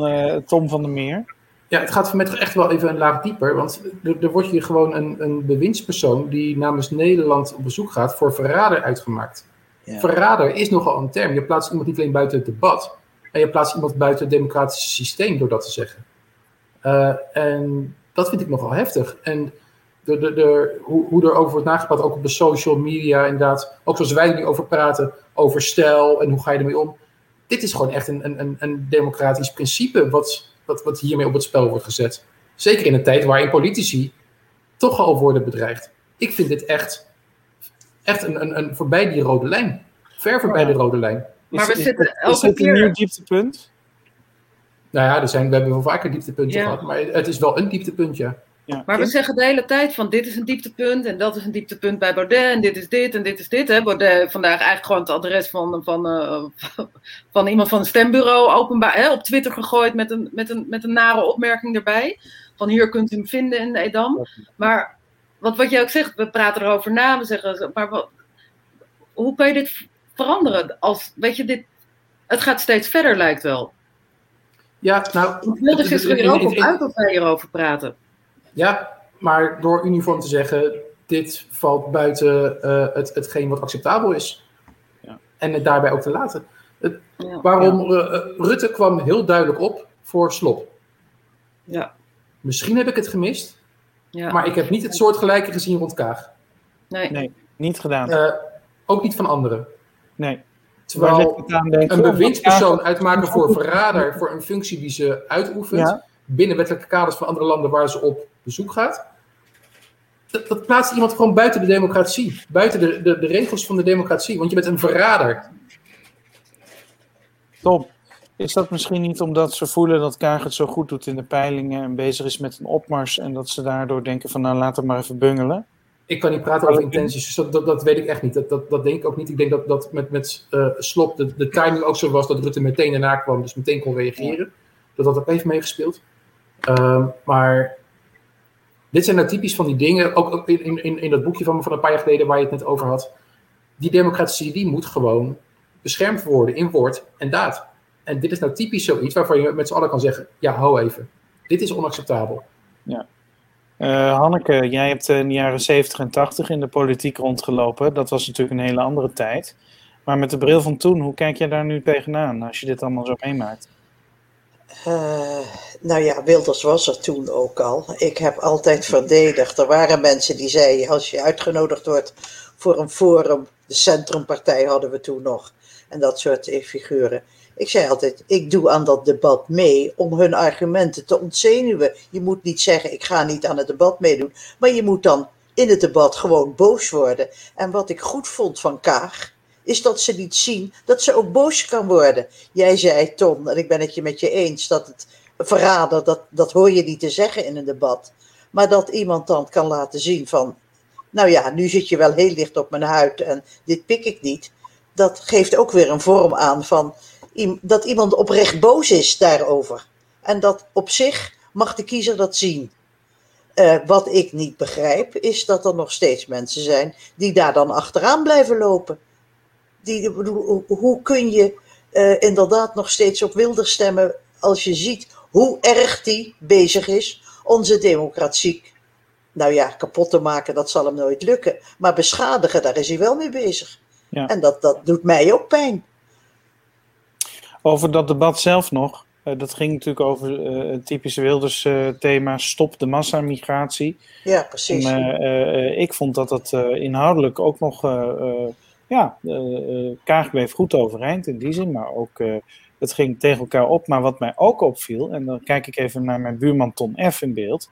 Tom van der Meer. Ja, het gaat toch echt wel even een laag dieper. Want er, er wordt hier gewoon een, een bewindspersoon die namens Nederland op bezoek gaat voor verrader uitgemaakt. Ja. Verrader is nogal een term. Je plaatst iemand niet alleen buiten het debat, en je plaatst iemand buiten het democratische systeem door dat te zeggen. en dat vind ik nogal heftig. En de, de, de, hoe, hoe er over wordt nagepraat, ook op de social media inderdaad. Ook zoals wij er nu over praten, over stijl en hoe ga je ermee om. Dit is gewoon echt een, een, een democratisch principe wat, wat, wat hiermee op het spel wordt gezet. Zeker in een tijd waarin politici toch al worden bedreigd. Ik vind dit echt, echt een, een, een voorbij die rode lijn. Ver voorbij de rode lijn. Maar we zitten elke is keer... een nieuw dieptepunt? Nou ja, er zijn, we hebben wel vaker dieptepunten gehad, maar het is wel een dieptepunt, ja. Maar we zeggen de hele tijd van dit is een dieptepunt en dat is een dieptepunt bij Baudet en dit is dit en dit is dit. Hè. Baudet vandaag eigenlijk gewoon het adres van, van, uh, van iemand van een stembureau openbaar hè, op Twitter gegooid met een, met, een, met een nare opmerking erbij. Van hier kunt u hem vinden in Edam. Maar wat, wat jij ook zegt, we praten erover na, we zeggen, maar wat, hoe kan je dit veranderen? Als, weet je, dit, het gaat steeds verder lijkt wel. Ja, nou... Wilders is er ook op uit dat wij hierover praten. Ja, maar door uniform te zeggen, dit valt buiten uh, het, hetgeen wat acceptabel is. Ja. En het daarbij ook te laten. Het, ja, waarom ja. Uh, Rutte kwam heel duidelijk op voor slop. Ja. Misschien heb ik het gemist, ja. maar ik heb niet het soortgelijke gezien rond Kaag. Nee, nee niet gedaan. Uh, ook niet van anderen. Nee. Terwijl een bewindspersoon uitmaken voor verrader voor een functie die ze uitoefent binnen wettelijke kaders van andere landen waar ze op bezoek gaat. Dat, dat plaatst iemand gewoon buiten de democratie, buiten de, de, de regels van de democratie, want je bent een verrader. Tom, is dat misschien niet omdat ze voelen dat Kaag het zo goed doet in de peilingen en bezig is met een opmars en dat ze daardoor denken van nou laten we maar even bungelen? Ik kan niet praten over intenties, dus dat, dat, dat, weet ik echt niet. Dat, dat, dat denk ik ook niet. Ik denk dat, dat met, met uh, Slop de, de timing ook zo was dat Rutte meteen daarna kwam, dus meteen kon reageren. Dat dat ook heeft meegespeeld. Uh, maar dit zijn nou typisch van die dingen, ook in, in, in dat boekje van me van een paar jaar geleden waar je het net over had. Die democratie die moet gewoon beschermd worden in woord en daad. En dit is nou typisch zoiets waarvan je met z'n allen kan zeggen, ja, hou even. Dit is onacceptabel. Ja. Uh, Hanneke, jij hebt in de jaren 70 en 80 in de politiek rondgelopen. Dat was natuurlijk een hele andere tijd. Maar met de bril van toen, hoe kijk jij daar nu tegenaan als je dit allemaal zo meemaakt? Uh, nou ja, Wilders was er toen ook al. Ik heb altijd verdedigd. Er waren mensen die zeiden: als je uitgenodigd wordt voor een forum, de Centrumpartij hadden we toen nog, en dat soort figuren. Ik zei altijd, ik doe aan dat debat mee om hun argumenten te ontzenuwen. Je moet niet zeggen, ik ga niet aan het debat meedoen, maar je moet dan in het debat gewoon boos worden. En wat ik goed vond van Kaag, is dat ze niet zien dat ze ook boos kan worden. Jij zei, Tom, en ik ben het je met je eens, dat het verrader, dat, dat hoor je niet te zeggen in een debat. Maar dat iemand dan kan laten zien van, nou ja, nu zit je wel heel dicht op mijn huid en dit pik ik niet. Dat geeft ook weer een vorm aan van dat iemand oprecht boos is daarover. En dat op zich mag de kiezer dat zien. Uh, wat ik niet begrijp, is dat er nog steeds mensen zijn die daar dan achteraan blijven lopen. Die, hoe kun je uh, inderdaad nog steeds op wilder stemmen als je ziet hoe erg die bezig is onze democratie, nou ja, kapot te maken, dat zal hem nooit lukken. Maar beschadigen, daar is hij wel mee bezig. Ja. En dat, dat doet mij ook pijn. Over dat debat zelf nog. Uh, dat ging natuurlijk over uh, het typische Wilders uh, thema stop de massamigratie. Ja, precies. En, ik vond dat dat inhoudelijk ook nog, ja, Kaag bleef goed overeind in die zin, maar ook het ging tegen elkaar op. Maar wat mij ook opviel, en dan kijk ik even naar mijn buurman Tom F. in beeld.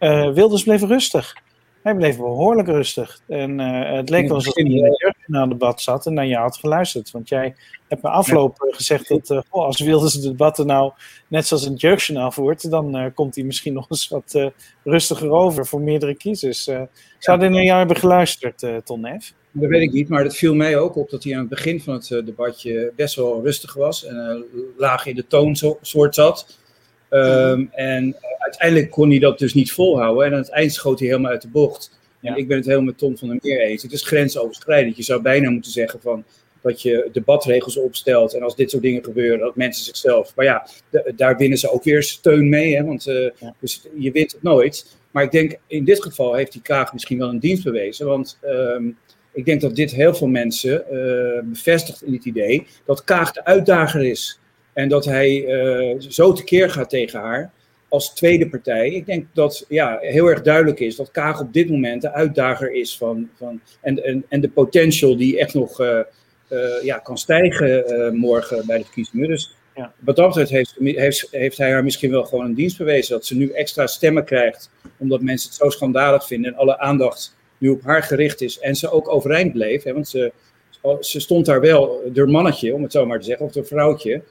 Uh, Wilders bleef rustig. Hij bleef behoorlijk rustig. En uh, het leek wel alsof hij in het debat zat en naar je had geluisterd. Want jij hebt me afloop gezegd dat uh, oh, als Wilders de debatten nou net zoals een jeugdjournaal voert, dan uh, komt hij misschien [laughs] nog eens wat rustiger over voor meerdere kiezers. zou hij naar jou hebben geluisterd, Ton F? Dat weet ik niet, maar het viel mij ook op dat hij aan het begin van het uh, debatje best wel rustig was en uh, laag in de toonsoort zat. Um, en uiteindelijk kon hij dat dus niet volhouden en aan het eind schoot hij helemaal uit de bocht. Ja. En ik ben het helemaal met Tom van der Meer eens. Het is grensoverschrijdend. Je zou bijna moeten zeggen van dat je debatregels opstelt en als dit soort dingen gebeuren, dat mensen zichzelf. Maar ja, daar winnen ze ook weer steun mee, hè, want uh, ja. dus je wint het nooit. Maar ik denk in dit geval heeft die Kaag misschien wel een dienst bewezen, want. Um, ik denk dat dit heel veel mensen uh, bevestigt in het idee dat Kaag de uitdager is. En dat hij uh, zo tekeer gaat tegen haar als tweede partij. Ik denk dat ja, heel erg duidelijk is dat Kaag op dit moment de uitdager is van. van en, en, en de potential die echt nog uh, ja, kan stijgen morgen bij de verkiezingen. Dus ja. wat dat betreft heeft, heeft, heeft hij haar misschien wel gewoon een dienst bewezen. Dat ze nu extra stemmen krijgt, omdat mensen het zo schandalig vinden en alle aandacht nu op haar gericht is en ze ook overeind bleef. Hè, want ze, ze stond daar wel, door mannetje, om het zo maar te zeggen, of door vrouwtje.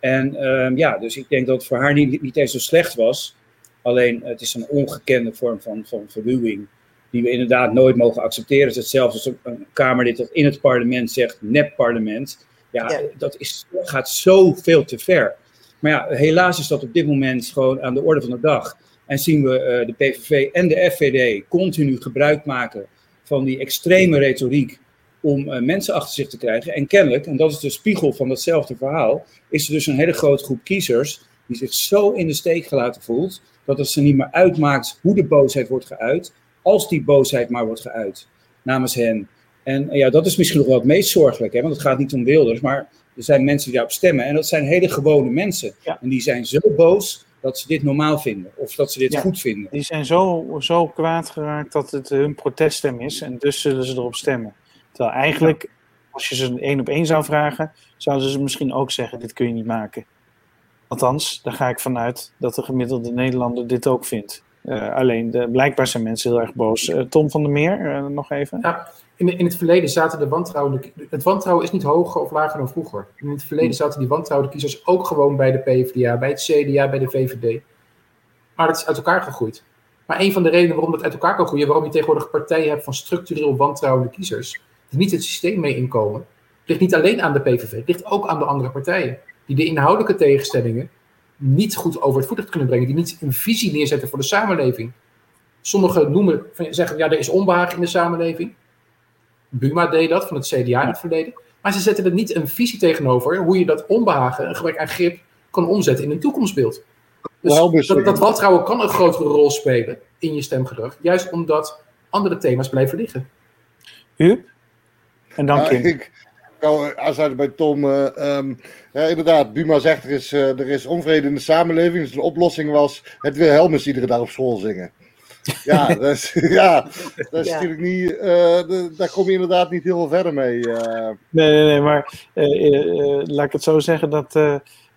En um, ja, dus ik denk dat het voor haar niet, niet eens zo slecht was. Alleen het is een ongekende vorm van, van verruwing die we inderdaad nooit mogen accepteren. Het is hetzelfde als een Kamerlid dat in het parlement zegt, nep-parlement. Ja, ja, dat is, gaat zoveel te ver. Maar ja, helaas is dat op dit moment gewoon aan de orde van de dag. En zien we uh, de PVV en de FVD continu gebruik maken van die extreme retoriek om uh, mensen achter zich te krijgen. En kennelijk, en dat is de spiegel van datzelfde verhaal, is er dus een hele grote groep kiezers die zich zo in de steek gelaten voelt, dat het ze niet meer uitmaakt hoe de boosheid wordt geuit, als die boosheid maar wordt geuit namens hen. En ja, dat is misschien nog wel het meest zorgelijk, hè? want het gaat niet om Wilders, maar er zijn mensen die daarop stemmen. En dat zijn hele gewone mensen. Ja. En die zijn zo boos dat ze dit normaal vinden of dat ze dit ja, goed vinden. Die zijn zo, zo kwaad geraakt dat het hun proteststem is en dus zullen ze erop stemmen. Terwijl eigenlijk, ja. als je ze één op één zou vragen, zouden ze misschien ook zeggen: dit kun je niet maken. Althans, daar ga ik vanuit dat de gemiddelde Nederlander dit ook vindt. Uh, alleen, de, blijkbaar zijn mensen heel erg boos. Uh, Tom van der Meer, uh, nog even. Ja, in, in het verleden zaten de wantrouwen. Het wantrouwen is niet hoger of lager dan vroeger. In het verleden zaten die wantrouwende kiezers ook gewoon bij de PvdA, bij het CDA, bij de VVD. Maar dat is uit elkaar gegroeid. Maar een van de redenen waarom dat uit elkaar kan groeien, waarom je tegenwoordig partijen hebt van structureel wantrouwende kiezers, die niet het systeem mee inkomen, ligt niet alleen aan de PVV, het ligt ook aan de andere partijen. Die de inhoudelijke tegenstellingen niet goed over het voetlicht kunnen brengen, die niet een visie neerzetten voor de samenleving. Sommigen noemen, zeggen, ja, er is onbehagen in de samenleving. Buma deed dat van het CDA in het verleden. Maar ze zetten er niet een visie tegenover hoe je dat onbehagen, een gebrek aan grip, kan omzetten in een toekomstbeeld. Dus dat, dat wantrouwen kan een grotere rol spelen in je stemgedrag, juist omdat andere thema's blijven liggen. U? En dan Kim. ik kan aansluiten bij Tom. Uh, um, ja, inderdaad, Buma zegt er is, uh, er is onvrede in de samenleving. Dus de oplossing was het Wilhelmus iedere dag op school zingen. Ja, dat is, [laughs] ja, dat is ja. natuurlijk niet. Uh, daar kom je inderdaad niet heel veel verder mee. Uh. Nee, nee, nee, maar uh, laat ik het zo zeggen dat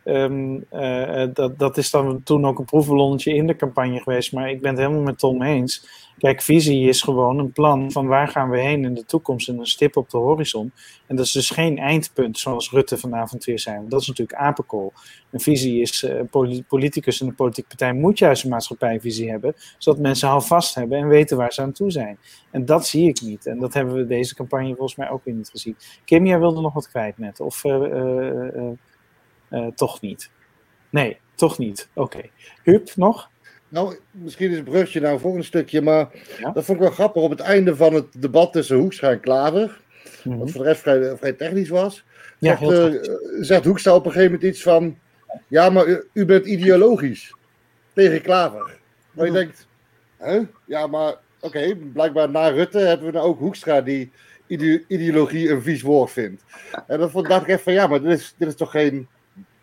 Ehm, eh, dat, dat is dan toen ook een proefballonnetje in de campagne geweest. Maar ik ben het helemaal met Tom eens. Kijk, visie is gewoon een plan van waar gaan we heen in de toekomst en een stip op de horizon. En dat is dus geen eindpunt zoals Rutte vanavond weer zei. Dat is natuurlijk apenkool. Een visie is, uh, politicus en een politieke partij moet juist een maatschappijvisie hebben, zodat mensen houvast hebben en weten waar ze aan toe zijn. En dat zie ik niet. En dat hebben we deze campagne volgens mij ook weer niet gezien. Kim, jij wilde nog wat kwijt net? Of uh, toch niet? Nee, toch niet. Oké. Okay. Huub, nog? Nou, misschien is het brugje nou voor een stukje, maar dat vond ik wel grappig. Op het einde van het debat tussen Hoekstra en Klaver, mm wat voor de rest vrij, vrij technisch was, ja, zegt, uh, zegt Hoekstra op een gegeven moment iets van: Ja, maar u, u bent ideologisch tegen Klaver. Maar je denkt: hè? Ja, maar oké, blijkbaar na Rutte hebben we dan ook Hoekstra die ideologie een vies woord vindt. En dan dacht ik even van: Ja, maar dit is, dit is toch geen.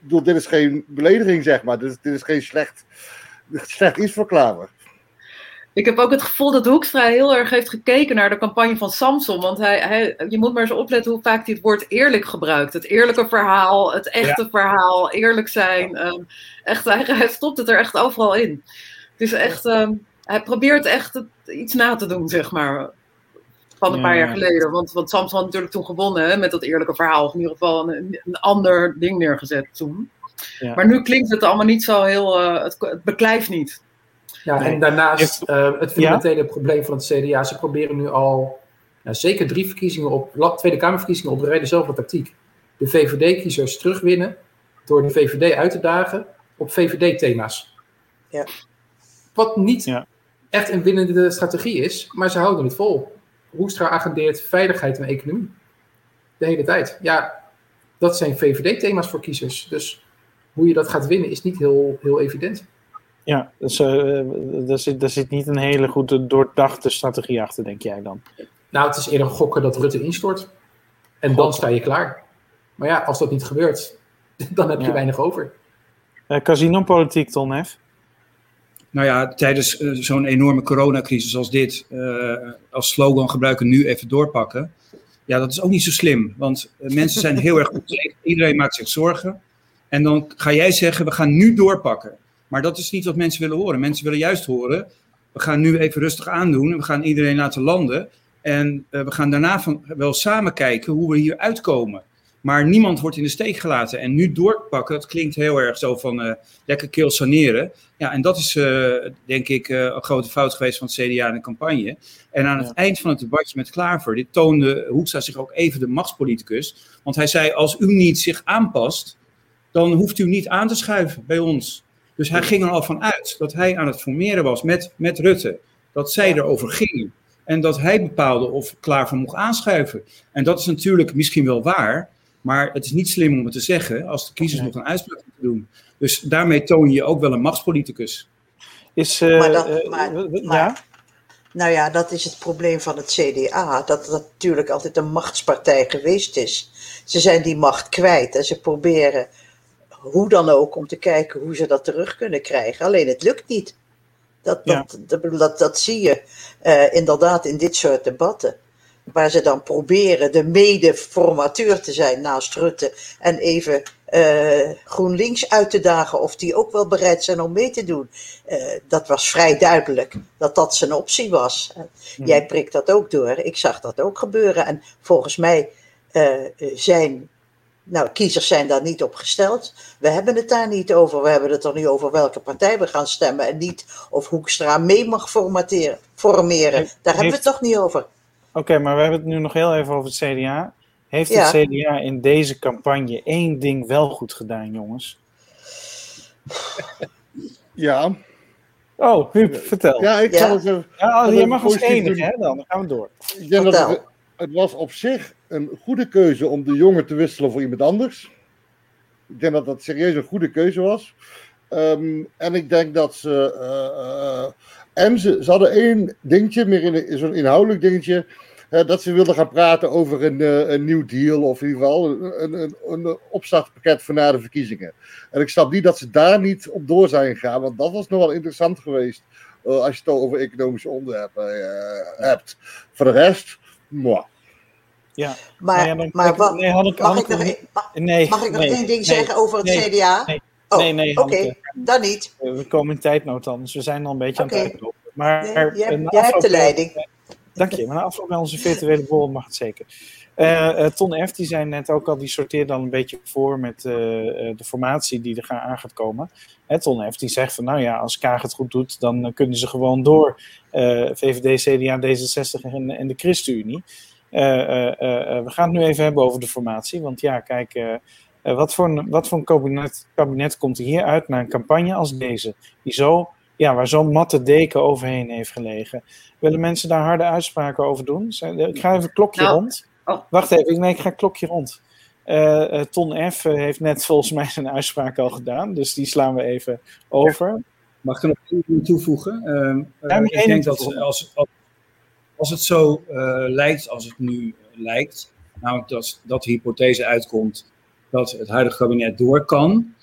Bedoel, dit is geen belediging, zeg maar. Dit is, dit is geen slecht slecht iets voor Klaver. Ik heb ook het gevoel dat Hoekstra heel erg heeft gekeken naar de campagne van Samson. Want hij, hij, je moet maar eens opletten hoe vaak hij het woord eerlijk gebruikt. Het eerlijke verhaal, het echte verhaal, eerlijk zijn. Um, echt, hij, hij, stopt het er echt overal in. Het is echt, um, hij probeert echt het, iets na te doen, zeg maar. Van een paar jaar geleden. Want, want Samson had natuurlijk toen gewonnen hè, met dat eerlijke verhaal. Of in ieder geval een, een ander ding neergezet toen. Maar nu klinkt het allemaal niet zo heel, uh, het, het beklijft niet. Ja, en daarnaast uh, het fundamentele probleem van het CDA. Ze proberen nu al ja, zeker drie verkiezingen op, Tweede Kamerverkiezingen op de rij dezelfde tactiek. De VVD-kiezers terugwinnen door de VVD uit te dagen op VVD-thema's. Ja. Wat niet echt een winnende strategie is, maar ze houden het vol. Hoekstra agendeert veiligheid en economie. De hele tijd. Ja, dat zijn VVD-thema's voor kiezers. Dus hoe je dat gaat winnen is niet heel, heel evident. Ja, dus uh, daar, zit, daar zit niet een hele goede doordachte strategie achter, denk jij dan? Nou, het is eerder gokken dat Rutte instort. En dan sta je klaar. Maar ja, als dat niet gebeurt, [laughs] dan heb je weinig over. Uh, casinopolitiek, Ton Hef? Nou ja, tijdens uh, zo'n enorme coronacrisis als dit, als slogan gebruiken nu even doorpakken. Ja, dat is ook niet zo slim. Want mensen zijn heel erg Iedereen maakt zich zorgen. En dan ga jij zeggen, we gaan nu doorpakken. Maar dat is niet wat mensen willen horen. Mensen willen juist horen, we gaan nu even rustig aandoen. We gaan iedereen laten landen. En uh, we gaan daarna van, wel samen kijken hoe we hier uitkomen. Maar niemand wordt in de steek gelaten. En nu doorpakken, dat klinkt heel erg zo van uh, lekker keel saneren. Ja, en dat is uh, denk ik een grote fout geweest van het CDA in de campagne. En aan het eind van het debatje met Klaver, dit toonde Hoekstra zich ook even de machtspoliticus. Want hij zei, als u niet zich aanpast, dan hoeft u niet aan te schuiven bij ons. Dus hij ging er al van uit dat hij aan het formeren was met, met Rutte. Dat zij erover gingen. En dat hij bepaalde of klaar van mocht aanschuiven. En dat is natuurlijk misschien wel waar. Maar het is niet slim om het te zeggen als de kiezers nog een uitspraak moeten doen. Dus daarmee toon je ook wel een machtspoliticus. Is, uh, maar dat, uh, maar, ja? Nou ja, dat is het probleem van het CDA. Dat het natuurlijk altijd een machtspartij geweest is. Ze zijn die macht kwijt en ze proberen hoe dan ook, om te kijken hoe ze dat terug kunnen krijgen. Alleen het lukt niet. Dat, dat, dat, dat, zie je uh, inderdaad in dit soort debatten. Waar ze dan proberen de mede-formateur te zijn naast Rutte. En even uh, GroenLinks uit te dagen of die ook wel bereid zijn om mee te doen. Uh, dat was vrij duidelijk dat dat zijn optie was. Mm. Jij prikt dat ook door. Ik zag dat ook gebeuren. En volgens mij zijn nou, kiezers zijn daar niet op gesteld. We hebben het daar niet over. We hebben het er nu over welke partij we gaan stemmen. En niet of Hoekstra mee mag formateren, formeren. Daar hebben we het toch niet over. Oké, maar we hebben het nu nog heel even over het CDA. Heeft het CDA in deze campagne één ding wel goed gedaan, jongens? [laughs] Ja. Oh, Huub, vertel. Ja, ik zal het even... Ja, je mag als enige, hè, dan. dan gaan we door. Ik denk dat het, het was op zich een goede keuze om de jongen te wisselen voor iemand anders. Ik denk dat dat serieus een goede keuze was. Um, en ik denk dat ze. Uh, uh, en ze, hadden één dingetje, meer in, zo'n inhoudelijk dingetje. Dat ze wilden gaan praten over een, een nieuw deal, of in ieder geval een, een, een, opstartpakket voor na de verkiezingen. En ik snap niet dat ze daar niet op door zijn gegaan, want dat was nog wel interessant geweest. als je het over economische onderwerpen hebt. Voor de rest, moi. Ja. Maar, maar wat, nee, Hanneke- mag, ik nog, mag, Nee, mag ik nog één ding zeggen over het CDA? nee. oh, nee, nee, oké, Hanneke. dan niet. Eh, We komen in tijdnood dan, dus we zijn al een beetje aan het uitlopen. Maar Nee, eh, jij, jij hebt de leiding. Dank je. Maar na afloop bij onze virtuele borrel mag het zeker. Eh, eh, Ton F. die zei net ook al, die sorteert dan een beetje voor met eh, eh, de formatie die er aan gaat komen. Hè, Ton F. die zegt van nou ja, als Kaag het goed doet, dan eh, kunnen ze gewoon door eh, VVD, CDA, D66 en, en de ChristenUnie. Eh, eh, eh, we gaan het nu even hebben over de formatie. Want ja, kijk, wat voor een, wat voor een kabinet, kabinet komt er hier uit na een campagne als deze? Die zo, ja, waar zo'n matte deken overheen heeft gelegen. Willen mensen daar harde uitspraken over doen? Zijn- Ik ga even een klokje Nou, rond. oh. Wacht even, nee, ik ga een klokje rond. Eh, eh, Ton F. heeft net volgens mij zijn uitspraak al gedaan, dus die slaan we even over. Mag ik er nog één toevoegen? Ehm, eh, Ja, ik denk dat als, als, als het zo eh, lijkt als het nu lijkt, namelijk dat, dat de hypothese uitkomt dat het huidige kabinet door kan,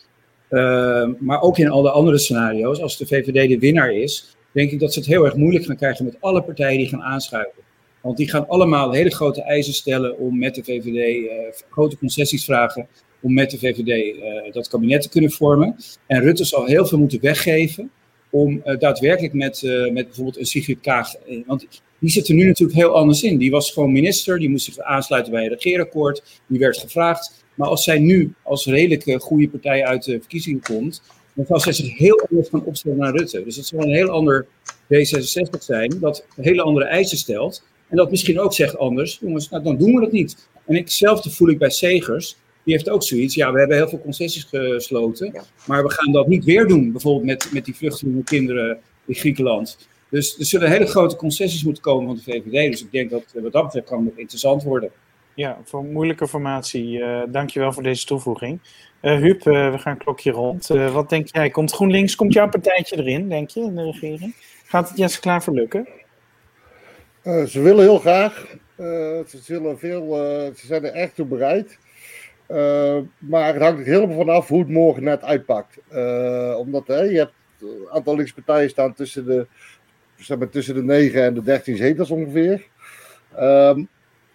ehm, maar ook in alle andere scenario's, als de VVD de winnaar is, denk ik dat ze het heel erg moeilijk gaan krijgen met alle partijen die gaan aanschuiven. Want die gaan allemaal hele grote eisen stellen om met de VVD, eh, grote concessies vragen om met de VVD eh, dat kabinet te kunnen vormen. En Rutte zal heel veel moeten weggeven om eh, daadwerkelijk met, eh, met bijvoorbeeld een Sigrid Kaag. eh, want die zit er nu natuurlijk heel anders in. Die was gewoon minister, die moest zich aansluiten bij een regeerakkoord, die werd gevraagd. Maar als zij nu als redelijk eh, goede partij uit de verkiezingen komt, dan zal zij zich heel anders gaan opstellen naar Rutte. Dus het zal een heel ander D66 zijn, dat hele andere eisen stelt. En dat misschien ook zegt anders, jongens, nou, dan doen we dat niet. En ik, hetzelfde voel ik bij Segers. Die heeft ook zoiets. Ja, we hebben heel veel concessies gesloten. Ja. Maar we gaan dat niet weer doen. Bijvoorbeeld met, met die vluchtelingen kinderen in Griekenland. Dus er zullen hele grote concessies moeten komen van de VVD. Dus ik denk dat eh, wat dat betreft kan het nog interessant worden. Ja, voor moeilijke formatie. eh dankjewel voor deze toevoeging. Eh Huub, eh, we gaan een klokje rond. Eh, wat denk jij? Komt GroenLinks, komt jouw partijtje erin, denk je, in de regering? Gaat het Jesse Klaver lukken? Eh, ze willen heel graag. Eh, ze, zullen veel, eh, ze zijn er echt toe bereid. Eh, maar het hangt er helemaal vanaf hoe het morgen net uitpakt. Eh, omdat hè, je hebt een aantal linkspartijen staan tussen de, zeg maar, tussen de 9 en de 13 zetels ongeveer. Ehm,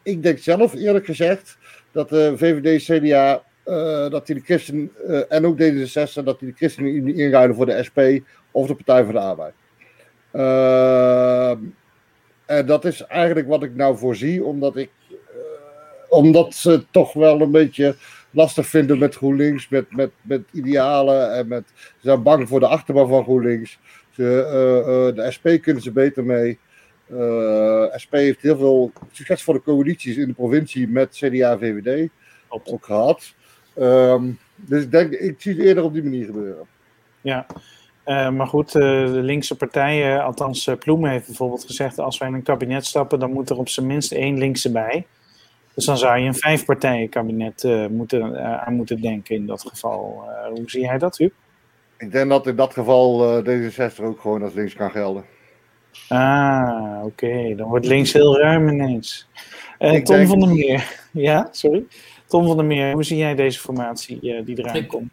ik denk zelf eerlijk gezegd dat de VVD, CDA, eh, dat die de Christen eh, en ook D66, dat die de ChristenUnie inruilen voor de SP of de Partij voor de Arbeid. Ehm, en dat is eigenlijk wat ik nou voorzie, omdat ik eh, omdat ze het toch wel een beetje lastig vinden met GroenLinks, met, met, met idealen en met, ze zijn bang voor de achterban van GroenLinks. Ze, eh, eh, de SP kunnen ze beter mee. Eh, SP heeft heel veel succesvolle coalities in de provincie met CDA en VVD ook gehad. Ehm, dus ik denk, ik zie het eerder op die manier gebeuren. Ja, maar goed, de linkse partijen, althans uh, Ploemen heeft bijvoorbeeld gezegd, als wij in een kabinet stappen, dan moet er op zijn minst één linkse bij. Dus dan zou je een vijfpartijenkabinet uh, moeten, uh, aan moeten denken in dat geval. Uh, hoe zie jij dat, Huub? Ik denk dat in dat geval uh, D66 ook gewoon als links kan gelden. Ah, oké. Okay. Dan wordt links heel ruim ineens. Uh, Tom denk... van der Meer. [laughs] Ja, sorry. Tom van der Meer, hoe zie jij deze formatie uh, die eraan ik, komt?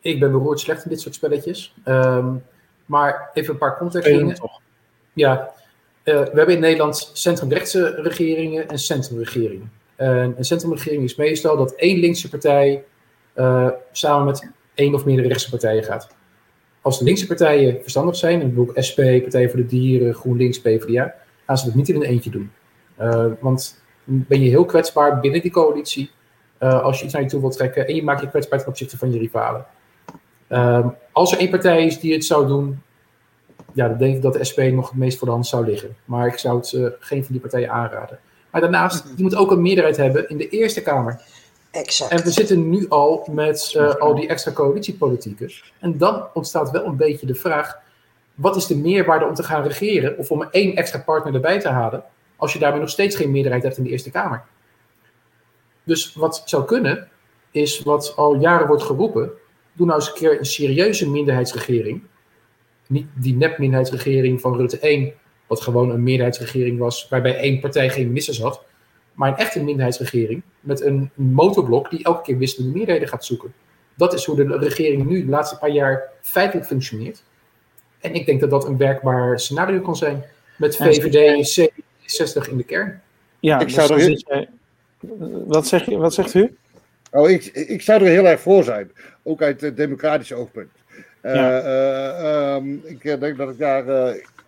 Ik ben beroerd slecht in dit soort spelletjes. Um, maar even een paar contextdingen. Ja, uh, we hebben in Nederland centrumrechtse regeringen en centrumregeringen. En een centrumregering is meestal dat één linkse partij uh, samen met één of meerdere rechtse partijen gaat. Als de linkse partijen verstandig zijn, en ik SP, Partij voor de Dieren, GroenLinks, PvdA, gaan ze dat niet in een eentje doen. Uh, want dan ben je heel kwetsbaar binnen die coalitie uh, als je iets naar je toe wilt trekken en je maakt je kwetsbaar ten opzichte van je rivalen. Uh, als er één partij is die het zou doen, ja, dan denk ik dat de SP nog het meest voor de hand zou liggen. Maar ik zou het geen van die partijen aanraden. Maar daarnaast, je moet ook een meerderheid hebben in de Eerste Kamer. Exact. En we zitten nu al met uh, al die extra coalitiepolitieken. En dan ontstaat wel een beetje de vraag: wat is de meerwaarde om te gaan regeren of om één extra partner erbij te halen, als je daarmee nog steeds geen meerderheid hebt in de Eerste Kamer? Dus wat zou kunnen, is wat al jaren wordt geroepen: doe nou eens een keer een serieuze minderheidsregering. Niet die nep-minderheidsregering van Rutte 1, wat gewoon een meerderheidsregering was, waarbij één partij geen ministers had. Maar een echte minderheidsregering met een motorblok die elke keer wisselende meerderheden gaat zoeken. Dat is hoe de regering nu de laatste paar jaar feitelijk functioneert. En ik denk dat dat een werkbaar scenario kan zijn. Met VVD, C60 in de kern. Ja, ik dus zou er Wat, zeg je, wat zegt u? Oh, ik, ik zou er heel erg voor zijn. Ook uit het democratische oogpunt. Ja. Uh, ik denk dat ik daar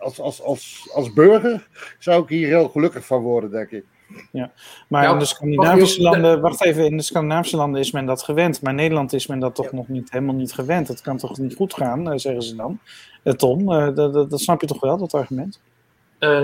als, als, als, als burger zou ik hier heel gelukkig van worden, denk ik. Ja, maar in de Scandinavische landen, wacht even, in de Scandinavische landen is men dat gewend, maar in Nederland is men dat toch nog niet, helemaal niet gewend. Het kan toch niet goed gaan, zeggen ze dan. Tom, dat, dat, dat, snap je toch wel, dat argument?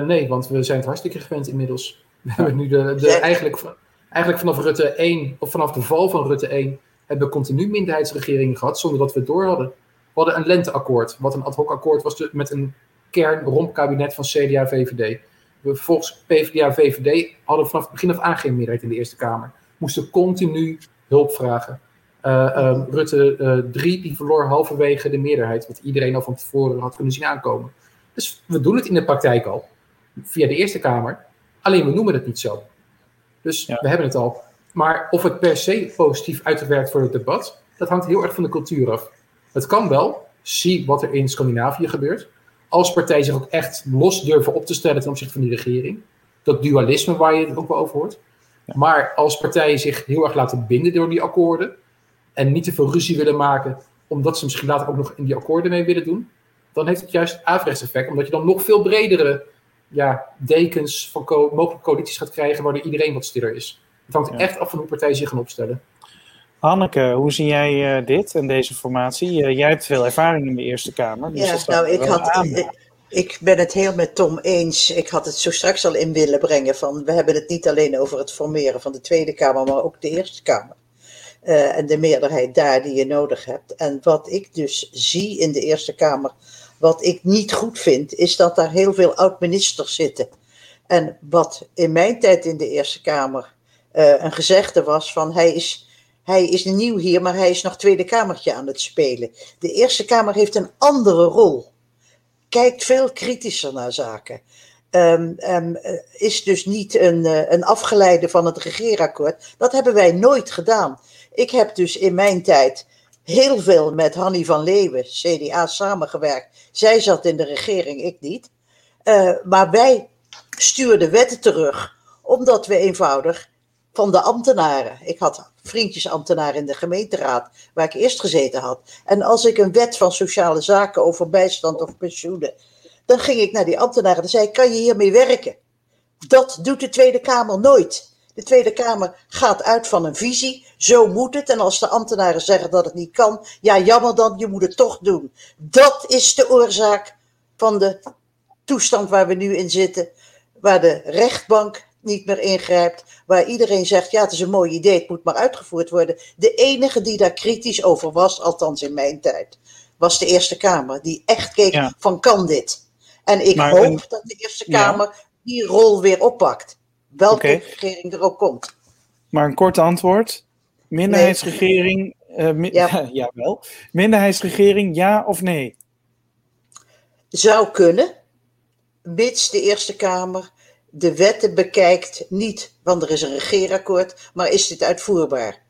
nee, want we zijn het hartstikke gewend inmiddels. We hebben nu de, de, eigenlijk, eigenlijk vanaf Rutte 1, of vanaf de val van Rutte 1, hebben we continu minderheidsregeringen gehad, zonder dat we het door hadden. We hadden een lenteakkoord, wat een ad hoc akkoord was met een kern kabinet van CDA VVD. We vervolgens PvdA VVD hadden vanaf het begin af aan geen meerderheid in de Eerste Kamer. Moesten continu hulp vragen. Uh, um, Rutte uh, eh, 3 die verloor halverwege de meerderheid, wat iedereen al van tevoren had kunnen zien aankomen. Dus we doen het in de praktijk al, via de Eerste Kamer. Alleen we noemen het niet zo. Dus we hebben het al. Maar of het per se positief uitwerkt voor het debat, dat hangt heel erg van de cultuur af. Het kan wel. Zie wat er in Scandinavië gebeurt. Als partijen zich ook echt los durven op te stellen ten opzichte van die regering. Dat dualisme waar je het ook wel over hoort. Maar als partijen zich heel erg laten binden door die akkoorden. En niet te veel ruzie willen maken, omdat ze misschien later ook nog in die akkoorden mee willen doen. Dan heeft het juist averechts effect, omdat je dan nog veel bredere ja, dekens van mogelijke coalities gaat krijgen, waardoor iedereen wat stiller is. Het hangt echt af van hoe partijen zich gaan opstellen. Hanneke, hoe zie jij uh, dit en deze formatie? Uh, jij hebt veel ervaring in de Eerste Kamer. Dus ja, nou, ik, had, ik, ik, ben het heel met Tom eens. Ik had het zo straks al in willen brengen. Van, we hebben het niet alleen over het formeren van de Tweede Kamer, maar ook de Eerste Kamer. Uh, en de meerderheid daar die je nodig hebt. En wat ik dus zie in de Eerste Kamer, wat ik niet goed vind, is dat daar heel veel oud-ministers zitten. En wat in mijn tijd in de Eerste Kamer een gezegde was van hij is hij is nieuw hier, maar hij is nog Tweede Kamertje aan het spelen. De Eerste Kamer heeft een andere rol. Kijkt veel kritischer naar zaken. Um, um, is dus niet een, uh, een afgeleide van het regeerakkoord. Dat hebben wij nooit gedaan. Ik heb dus in mijn tijd heel veel met Hanny van Leeuwen, CDA, samengewerkt. Zij zat in de regering, ik niet. Uh, maar wij stuurden wetten terug, omdat we eenvoudig van de ambtenaren. Ik had vriendjesambtenaren in de gemeenteraad, waar ik eerst gezeten had. En als ik een wet van sociale zaken over bijstand of pensioenen, dan ging ik naar die ambtenaren en zei: Kan je hiermee werken? Dat doet de Tweede Kamer nooit. De Tweede Kamer gaat uit van een visie. Zo moet het. En als de ambtenaren zeggen dat het niet kan, ja, jammer dan, je moet het toch doen. Dat is de oorzaak van de toestand waar we nu in zitten. Waar de rechtbank niet meer ingrijpt, waar iedereen zegt, ja, het is een mooi idee, het moet maar uitgevoerd worden. De enige die daar kritisch over was, althans in mijn tijd, was de Eerste Kamer, die echt keek van, kan dit? En ik hoop dat de Eerste Kamer die rol weer oppakt, welke regering er ook komt. Maar een kort antwoord, minderheidsregering, nee. uh, ja. [laughs] ja, wel. minderheidsregering, ja of nee? Zou kunnen, mits de Eerste Kamer de wetten bekijkt niet, want er is een regeerakkoord, maar is dit uitvoerbaar?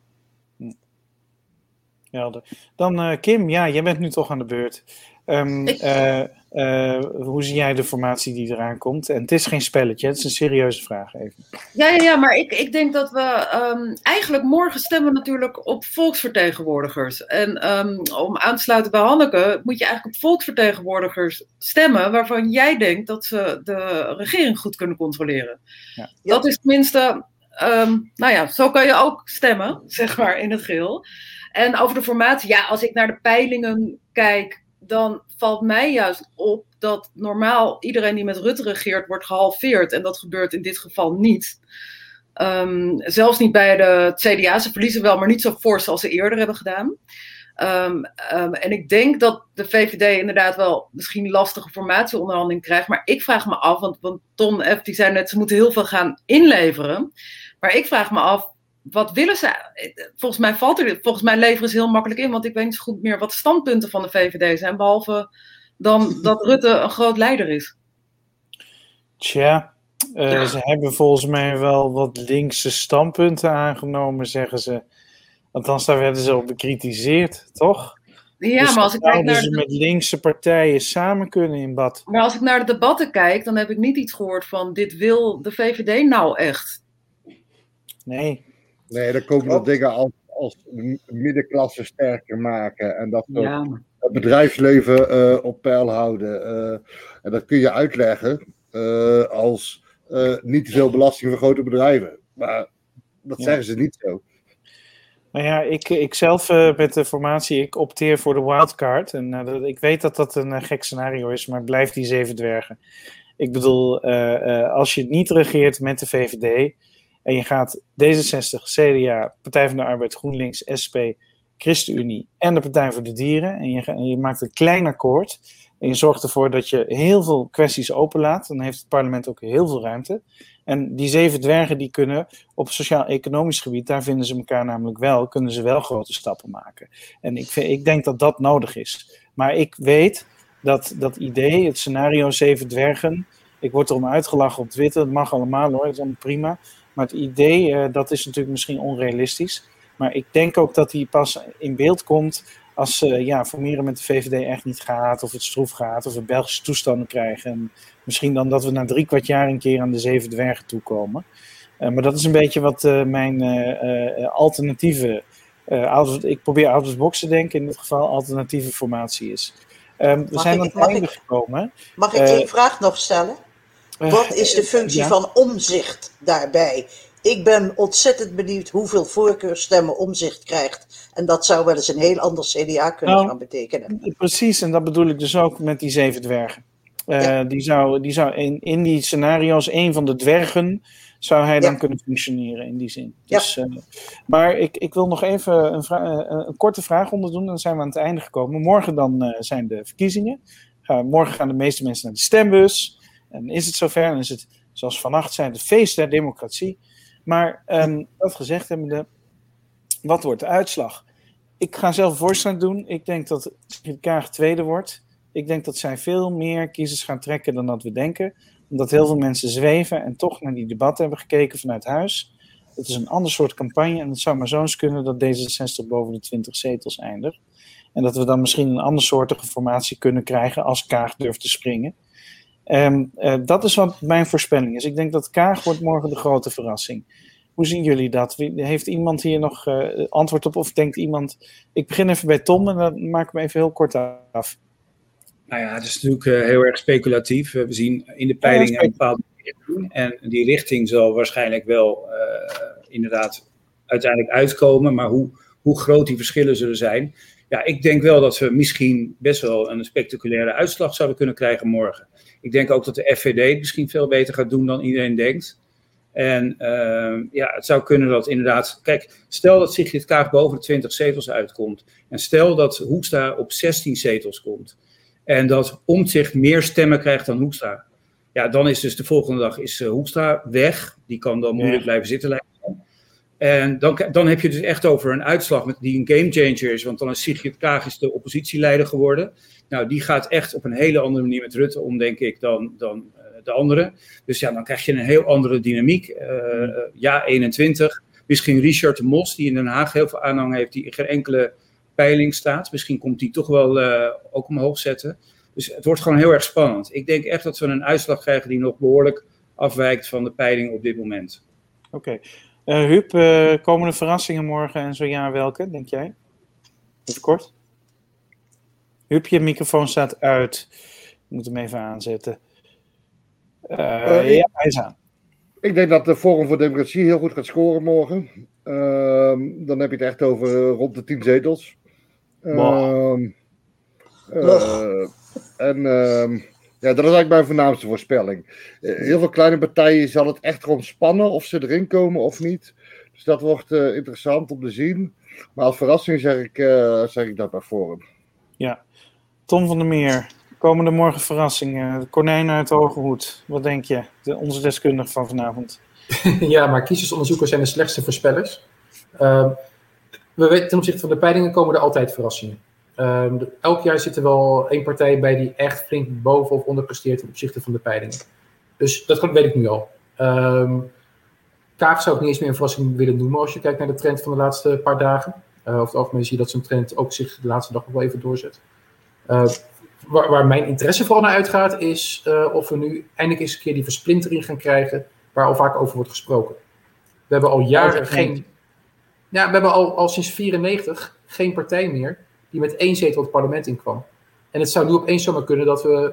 Ja, dan uh, Kim, ja, jij bent nu toch aan de beurt. Um, uh, uh, hoe zie jij de formatie die eraan komt? En het is geen spelletje, het is een serieuze vraag even. Ja, ja, ja maar ik, ik denk dat we um, eigenlijk morgen stemmen natuurlijk op volksvertegenwoordigers. En um, om aan te sluiten bij Hanneke, moet je eigenlijk op volksvertegenwoordigers stemmen waarvan jij denkt dat ze de regering goed kunnen controleren. Ja. Dat is tenminste, nou ja, zo kan je ook stemmen, [laughs] zeg maar, in het geheel. En over de formatie, ja, als ik naar de peilingen kijk, dan valt mij juist op dat normaal iedereen die met Rutte regeert wordt gehalveerd. En dat gebeurt in dit geval niet. Um, zelfs niet bij de CDA. Ze verliezen wel, maar niet zo fors als ze eerder hebben gedaan. Um, um, en ik denk dat de VVD inderdaad wel misschien lastige formatieonderhandeling krijgt. Maar ik vraag me af, want, want Ton F. die zei net, ze moeten heel veel gaan inleveren. Maar ik vraag me af, wat willen ze? Volgens mij valt er, volgens mij leveren ze heel makkelijk in, want ik weet niet zo goed meer wat de standpunten van de VVD zijn, behalve dan dat Rutte een groot leider is. Tja, uh, ze hebben volgens mij wel wat linkse standpunten aangenomen, zeggen ze. Althans, daar werden ze op bekritiseerd, toch? Ja, dus maar als ik kijk naar. ze met linkse partijen samen kunnen in bad. Maar als ik naar de debatten kijk, dan heb ik niet iets gehoord van: dit wil de VVD nou echt. Nee. Nee, dan komen er dingen als, als middenklasse sterker maken en dat soort Ja. het bedrijfsleven eh, op peil houden. eh, en dat kun je uitleggen eh, als niet te veel belasting voor grote bedrijven. Maar dat Ja. zeggen ze niet zo. Nou ja, ik, ik zelf met de formatie, ik opteer voor de wildcard. En dat- ik weet dat dat een gek scenario is, maar blijf die zeven dwergen. Ik bedoel, als je niet regeert met de VVD en je gaat D66, CDA, Partij van de Arbeid, GroenLinks, SP, ChristenUnie en de Partij voor de Dieren en je, je maakt een klein akkoord en je zorgt ervoor dat je heel veel kwesties openlaat, dan heeft het parlement ook heel veel ruimte. En die zeven dwergen die kunnen op sociaal-economisch gebied, daar vinden ze elkaar namelijk wel, kunnen ze wel grote stappen maken. En ik, ik denk dat dat nodig is. Maar ik weet dat dat idee, het scenario zeven dwergen, ik word erom uitgelachen op Twitter, dat mag allemaal hoor, dat is allemaal prima. Maar het idee, eh, dat is natuurlijk misschien onrealistisch. Maar ik denk ook dat die pas in beeld komt als uh, ja, formeren met de VVD echt niet gaat, of het stroef gaat, of we Belgische toestanden krijgen. En misschien dan dat we na drie kwart jaar een keer aan de zeven dwergen toekomen. Uh, maar dat is een beetje wat uh, mijn alternatieve, out, ik probeer out of box te denken, in dit geval alternatieve formatie is. Um, we mag zijn ik, aan het einde gekomen. Mag ik één vraag nog stellen? Wat is de functie ja. van omzicht daarbij? Ik ben ontzettend benieuwd hoeveel voorkeurstemmen omzicht krijgt. En dat zou wel eens een heel ander CDA kunnen Nou, gaan betekenen. Precies, en dat bedoel ik dus ook met die zeven dwergen. Uh, ja. Die zou, die zou in, in die scenario's, een van de dwergen, zou hij dan Ja. kunnen functioneren in die zin. Ja. Dus, uh, maar ik, ik wil nog even een, vra- uh, een korte vraag onderdoen, dan zijn we aan het einde gekomen. Morgen dan zijn de verkiezingen. morgen gaan de meeste mensen naar de stembus. En is het zover, dan is het zoals vannacht zijn het feest der democratie. Maar um, dat gezegd hebbende, wat wordt de uitslag? Ik ga zelf voorstel doen. Ik denk dat Kaag tweede wordt. Ik denk dat zij veel meer kiezers gaan trekken dan dat we denken. Omdat heel veel mensen zweven en toch naar die debatten hebben gekeken vanuit huis. Het is een ander soort campagne en het zou maar zo eens kunnen dat D66 boven de 20 zetels eindigt. En dat we dan misschien een andersoortige formatie kunnen krijgen als Kaag durft te springen. Um, uh, dat is wat mijn voorspelling is. Ik denk dat Kaag wordt morgen de grote verrassing. Hoe zien jullie dat? Heeft iemand hier nog uh, antwoord op? Of denkt iemand. Ik begin even bij Tom en dan maak ik me even heel kort af. Nou ja, het is natuurlijk uh, heel erg speculatief. We zien in de peilingen een bepaalde richting. En die richting zal waarschijnlijk wel inderdaad uiteindelijk uitkomen. Maar hoe, hoe groot die verschillen zullen zijn. Ja, ik denk wel dat we misschien best wel een spectaculaire uitslag zouden kunnen krijgen morgen. Ik denk ook dat de FVD het misschien veel beter gaat doen dan iedereen denkt. En uh, ja, het zou kunnen dat inderdaad. Kijk, stel dat Sigrid Kaag boven de 20 zetels uitkomt. En stel dat Hoekstra op 16 zetels komt. En dat Omtzigt meer stemmen krijgt dan Hoekstra. Ja, dan is dus de volgende dag is uh, Hoekstra weg. Die kan dan moeilijk ja. blijven zitten. Lijken. En dan, dan heb je dus echt over een uitslag met, die een gamechanger is. Want dan is Sigrid Kaag is de oppositieleider geworden. Nou, die gaat echt op een hele andere manier met Rutte om, denk ik, dan, dan uh, de andere. Dus ja, dan krijg je een heel andere dynamiek. Uh, ja, 21. Misschien Richard de Mos, die in Den Haag heel veel aanhang heeft, die in geen enkele peiling staat. Misschien komt die toch wel uh, ook omhoog zetten. Dus het wordt gewoon heel erg spannend. Ik denk echt dat we een uitslag krijgen die nog behoorlijk afwijkt van de peiling op dit moment. Oké. Okay. Uh, Huub, uh, komen er verrassingen morgen en zo ja, welke, denk jij? Even kort. Huub, je microfoon staat uit. Ik moet hem even aanzetten. Uh, uh, ja, hij is aan. Ik denk dat de Forum voor Democratie heel goed gaat scoren morgen. Uh, dan heb je het echt over rond de 10 zetels. Wow. en ehm, ja, dat is eigenlijk mijn voornaamste voorspelling. heel veel kleine partijen zal het echt erom spannen of ze erin komen of niet. Dus dat wordt interessant om te zien. Maar als verrassing zeg ik, zeg ik dat bij Forum. Ja, Tom van der Meer, komen er morgen verrassingen? De konijn uit de hoge hoed, wat denk je? De, onze deskundige van vanavond. [laughs] ja, maar kiezersonderzoekers zijn de slechtste voorspellers. Uh, we weten, ten opzichte van de peilingen komen er altijd verrassingen. Uh, elk jaar zit er wel één partij bij die echt flink boven of onder presteert ten opzichte van de peilingen. Dus dat weet ik nu al. Kaag zou ik niet eens meer een verrassing willen noemen als je kijkt naar de trend van de laatste paar dagen. Uh, over het algemeen zie je dat zo'n trend ook zich de laatste dag nog wel even doorzet. Uh, waar, waar, mijn interesse vooral naar uitgaat, is uh, of we nu eindelijk eens een keer die versplintering gaan krijgen, waar al vaak over wordt gesproken. We hebben al jaren geen. Ja, we hebben al, al sinds 94 geen partij meer die met één zetel het parlement inkwam. En het zou nu opeens zomaar kunnen dat we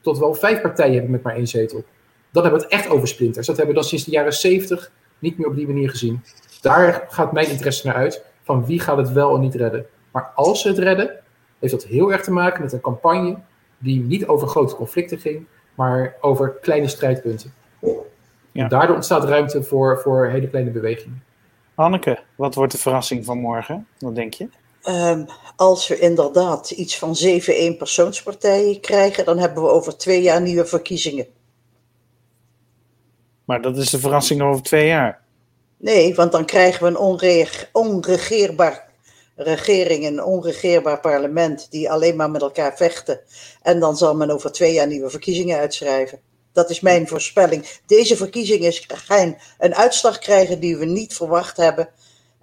tot wel vijf partijen hebben met maar één zetel. Dan hebben we het echt over splinters. Dat hebben we dan sinds de jaren 70 niet meer op die manier gezien. Daar gaat mijn interesse naar uit. Van wie gaat het wel en niet redden. Maar als ze het redden, heeft dat heel erg te maken met een campagne die niet over grote conflicten ging, maar over kleine strijdpunten. Ja. En daardoor ontstaat ruimte voor, voor hele kleine bewegingen. Anneke, wat wordt de verrassing van morgen? Wat denk je? Um, als we inderdaad iets van zeven eenpersoonspartijen krijgen, dan hebben we over twee jaar nieuwe verkiezingen. Maar dat is de verrassing over twee jaar. Nee, want dan krijgen we een onre onregeerbaar regering, een onregeerbaar parlement die alleen maar met elkaar vechten. En dan zal men over twee jaar nieuwe verkiezingen uitschrijven. Dat is mijn voorspelling. Deze verkiezingen gaan een uitslag krijgen die we niet verwacht hebben.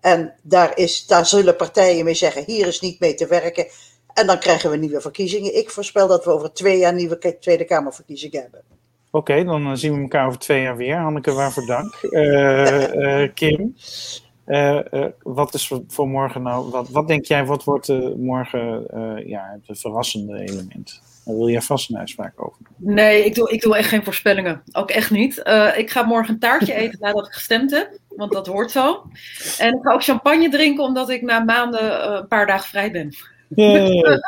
En daar, is, daar zullen partijen mee zeggen: hier is niet mee te werken. En dan krijgen we nieuwe verkiezingen. Ik voorspel dat we over twee jaar nieuwe Tweede Kamerverkiezingen hebben. Oké, dan eh, zien we elkaar over twee jaar weer. Hanneke, waarvoor dank. Uh, [laughs] uh, Kim, wat is voor, morgen nou? Wat, wat denk jij, wat wordt morgen ja, het verrassende element? Daar wil jij vast een uitspraak over Nee, ik doe, ik doe echt geen voorspellingen. Ook echt niet. ik ga morgen een taartje eten nadat ik gestemd heb, want dat hoort zo. En ik ga ook champagne drinken, omdat ik na maanden een paar dagen vrij ben. Yeah.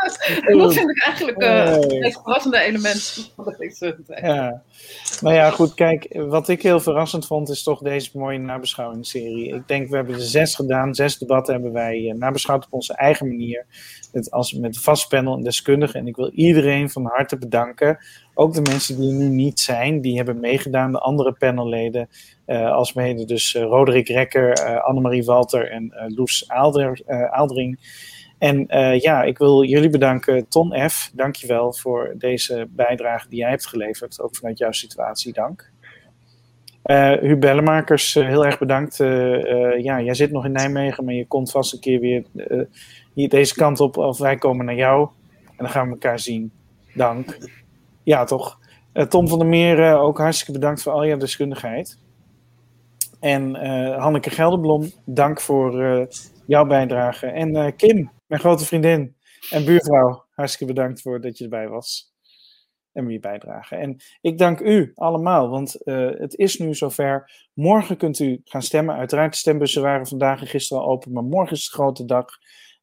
[laughs] dat vind ik eigenlijk uh, het meest verrassende element van deze tijd. Ja. Nou ja, goed, kijk, wat ik heel verrassend vond, is toch deze mooie nabeschouwingsserie. Ik denk, we hebben er zes gedaan, zes debatten hebben wij uh, nabeschouwd op onze eigen manier. Met, als, met vast panel en deskundigen. En ik wil iedereen van harte bedanken. Ook de mensen die er nu niet zijn, die hebben meegedaan, de andere panelleden. Uh, als mede dus Roderick Rekker, Annemarie Walter en Loes Aalder, Aaldering. En ja, ik wil jullie bedanken. Ton F., dankjewel voor deze bijdrage die jij hebt geleverd. Ook vanuit jouw situatie, dank. Uh, Huub Bellemakers, heel erg bedankt. ja, jij zit nog in Nijmegen, maar je komt vast een keer weer hier deze kant op. Of wij komen naar jou. En dan gaan we elkaar zien. Dank. Ja, toch. Tom van der Meer, ook hartstikke bedankt voor al je deskundigheid. En Hanneke Gelderblom, dank voor jouw bijdrage. En Kim, mijn grote vriendin en buurvrouw, hartstikke bedankt voor dat je erbij was. En je bijdrage. En ik dank u allemaal, want het is nu zover. Morgen kunt u gaan stemmen. Uiteraard, de stembussen waren vandaag en gisteren al open, maar morgen is de grote dag.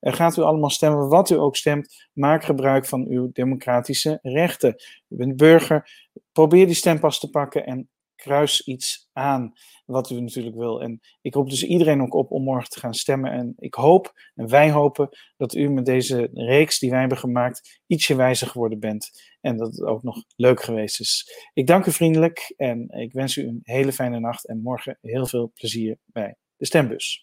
Gaat u allemaal stemmen, wat u ook stemt. Maak gebruik van uw democratische rechten. U bent burger. Probeer die stempas te pakken en kruis iets aan wat u natuurlijk wil. En ik roep dus iedereen ook op om morgen te gaan stemmen. En ik hoop, en wij hopen, dat u met deze reeks die wij hebben gemaakt ietsje wijzer geworden bent. En dat het ook nog leuk geweest is. Ik dank u vriendelijk en ik wens u een hele fijne nacht en morgen heel veel plezier bij de stembus.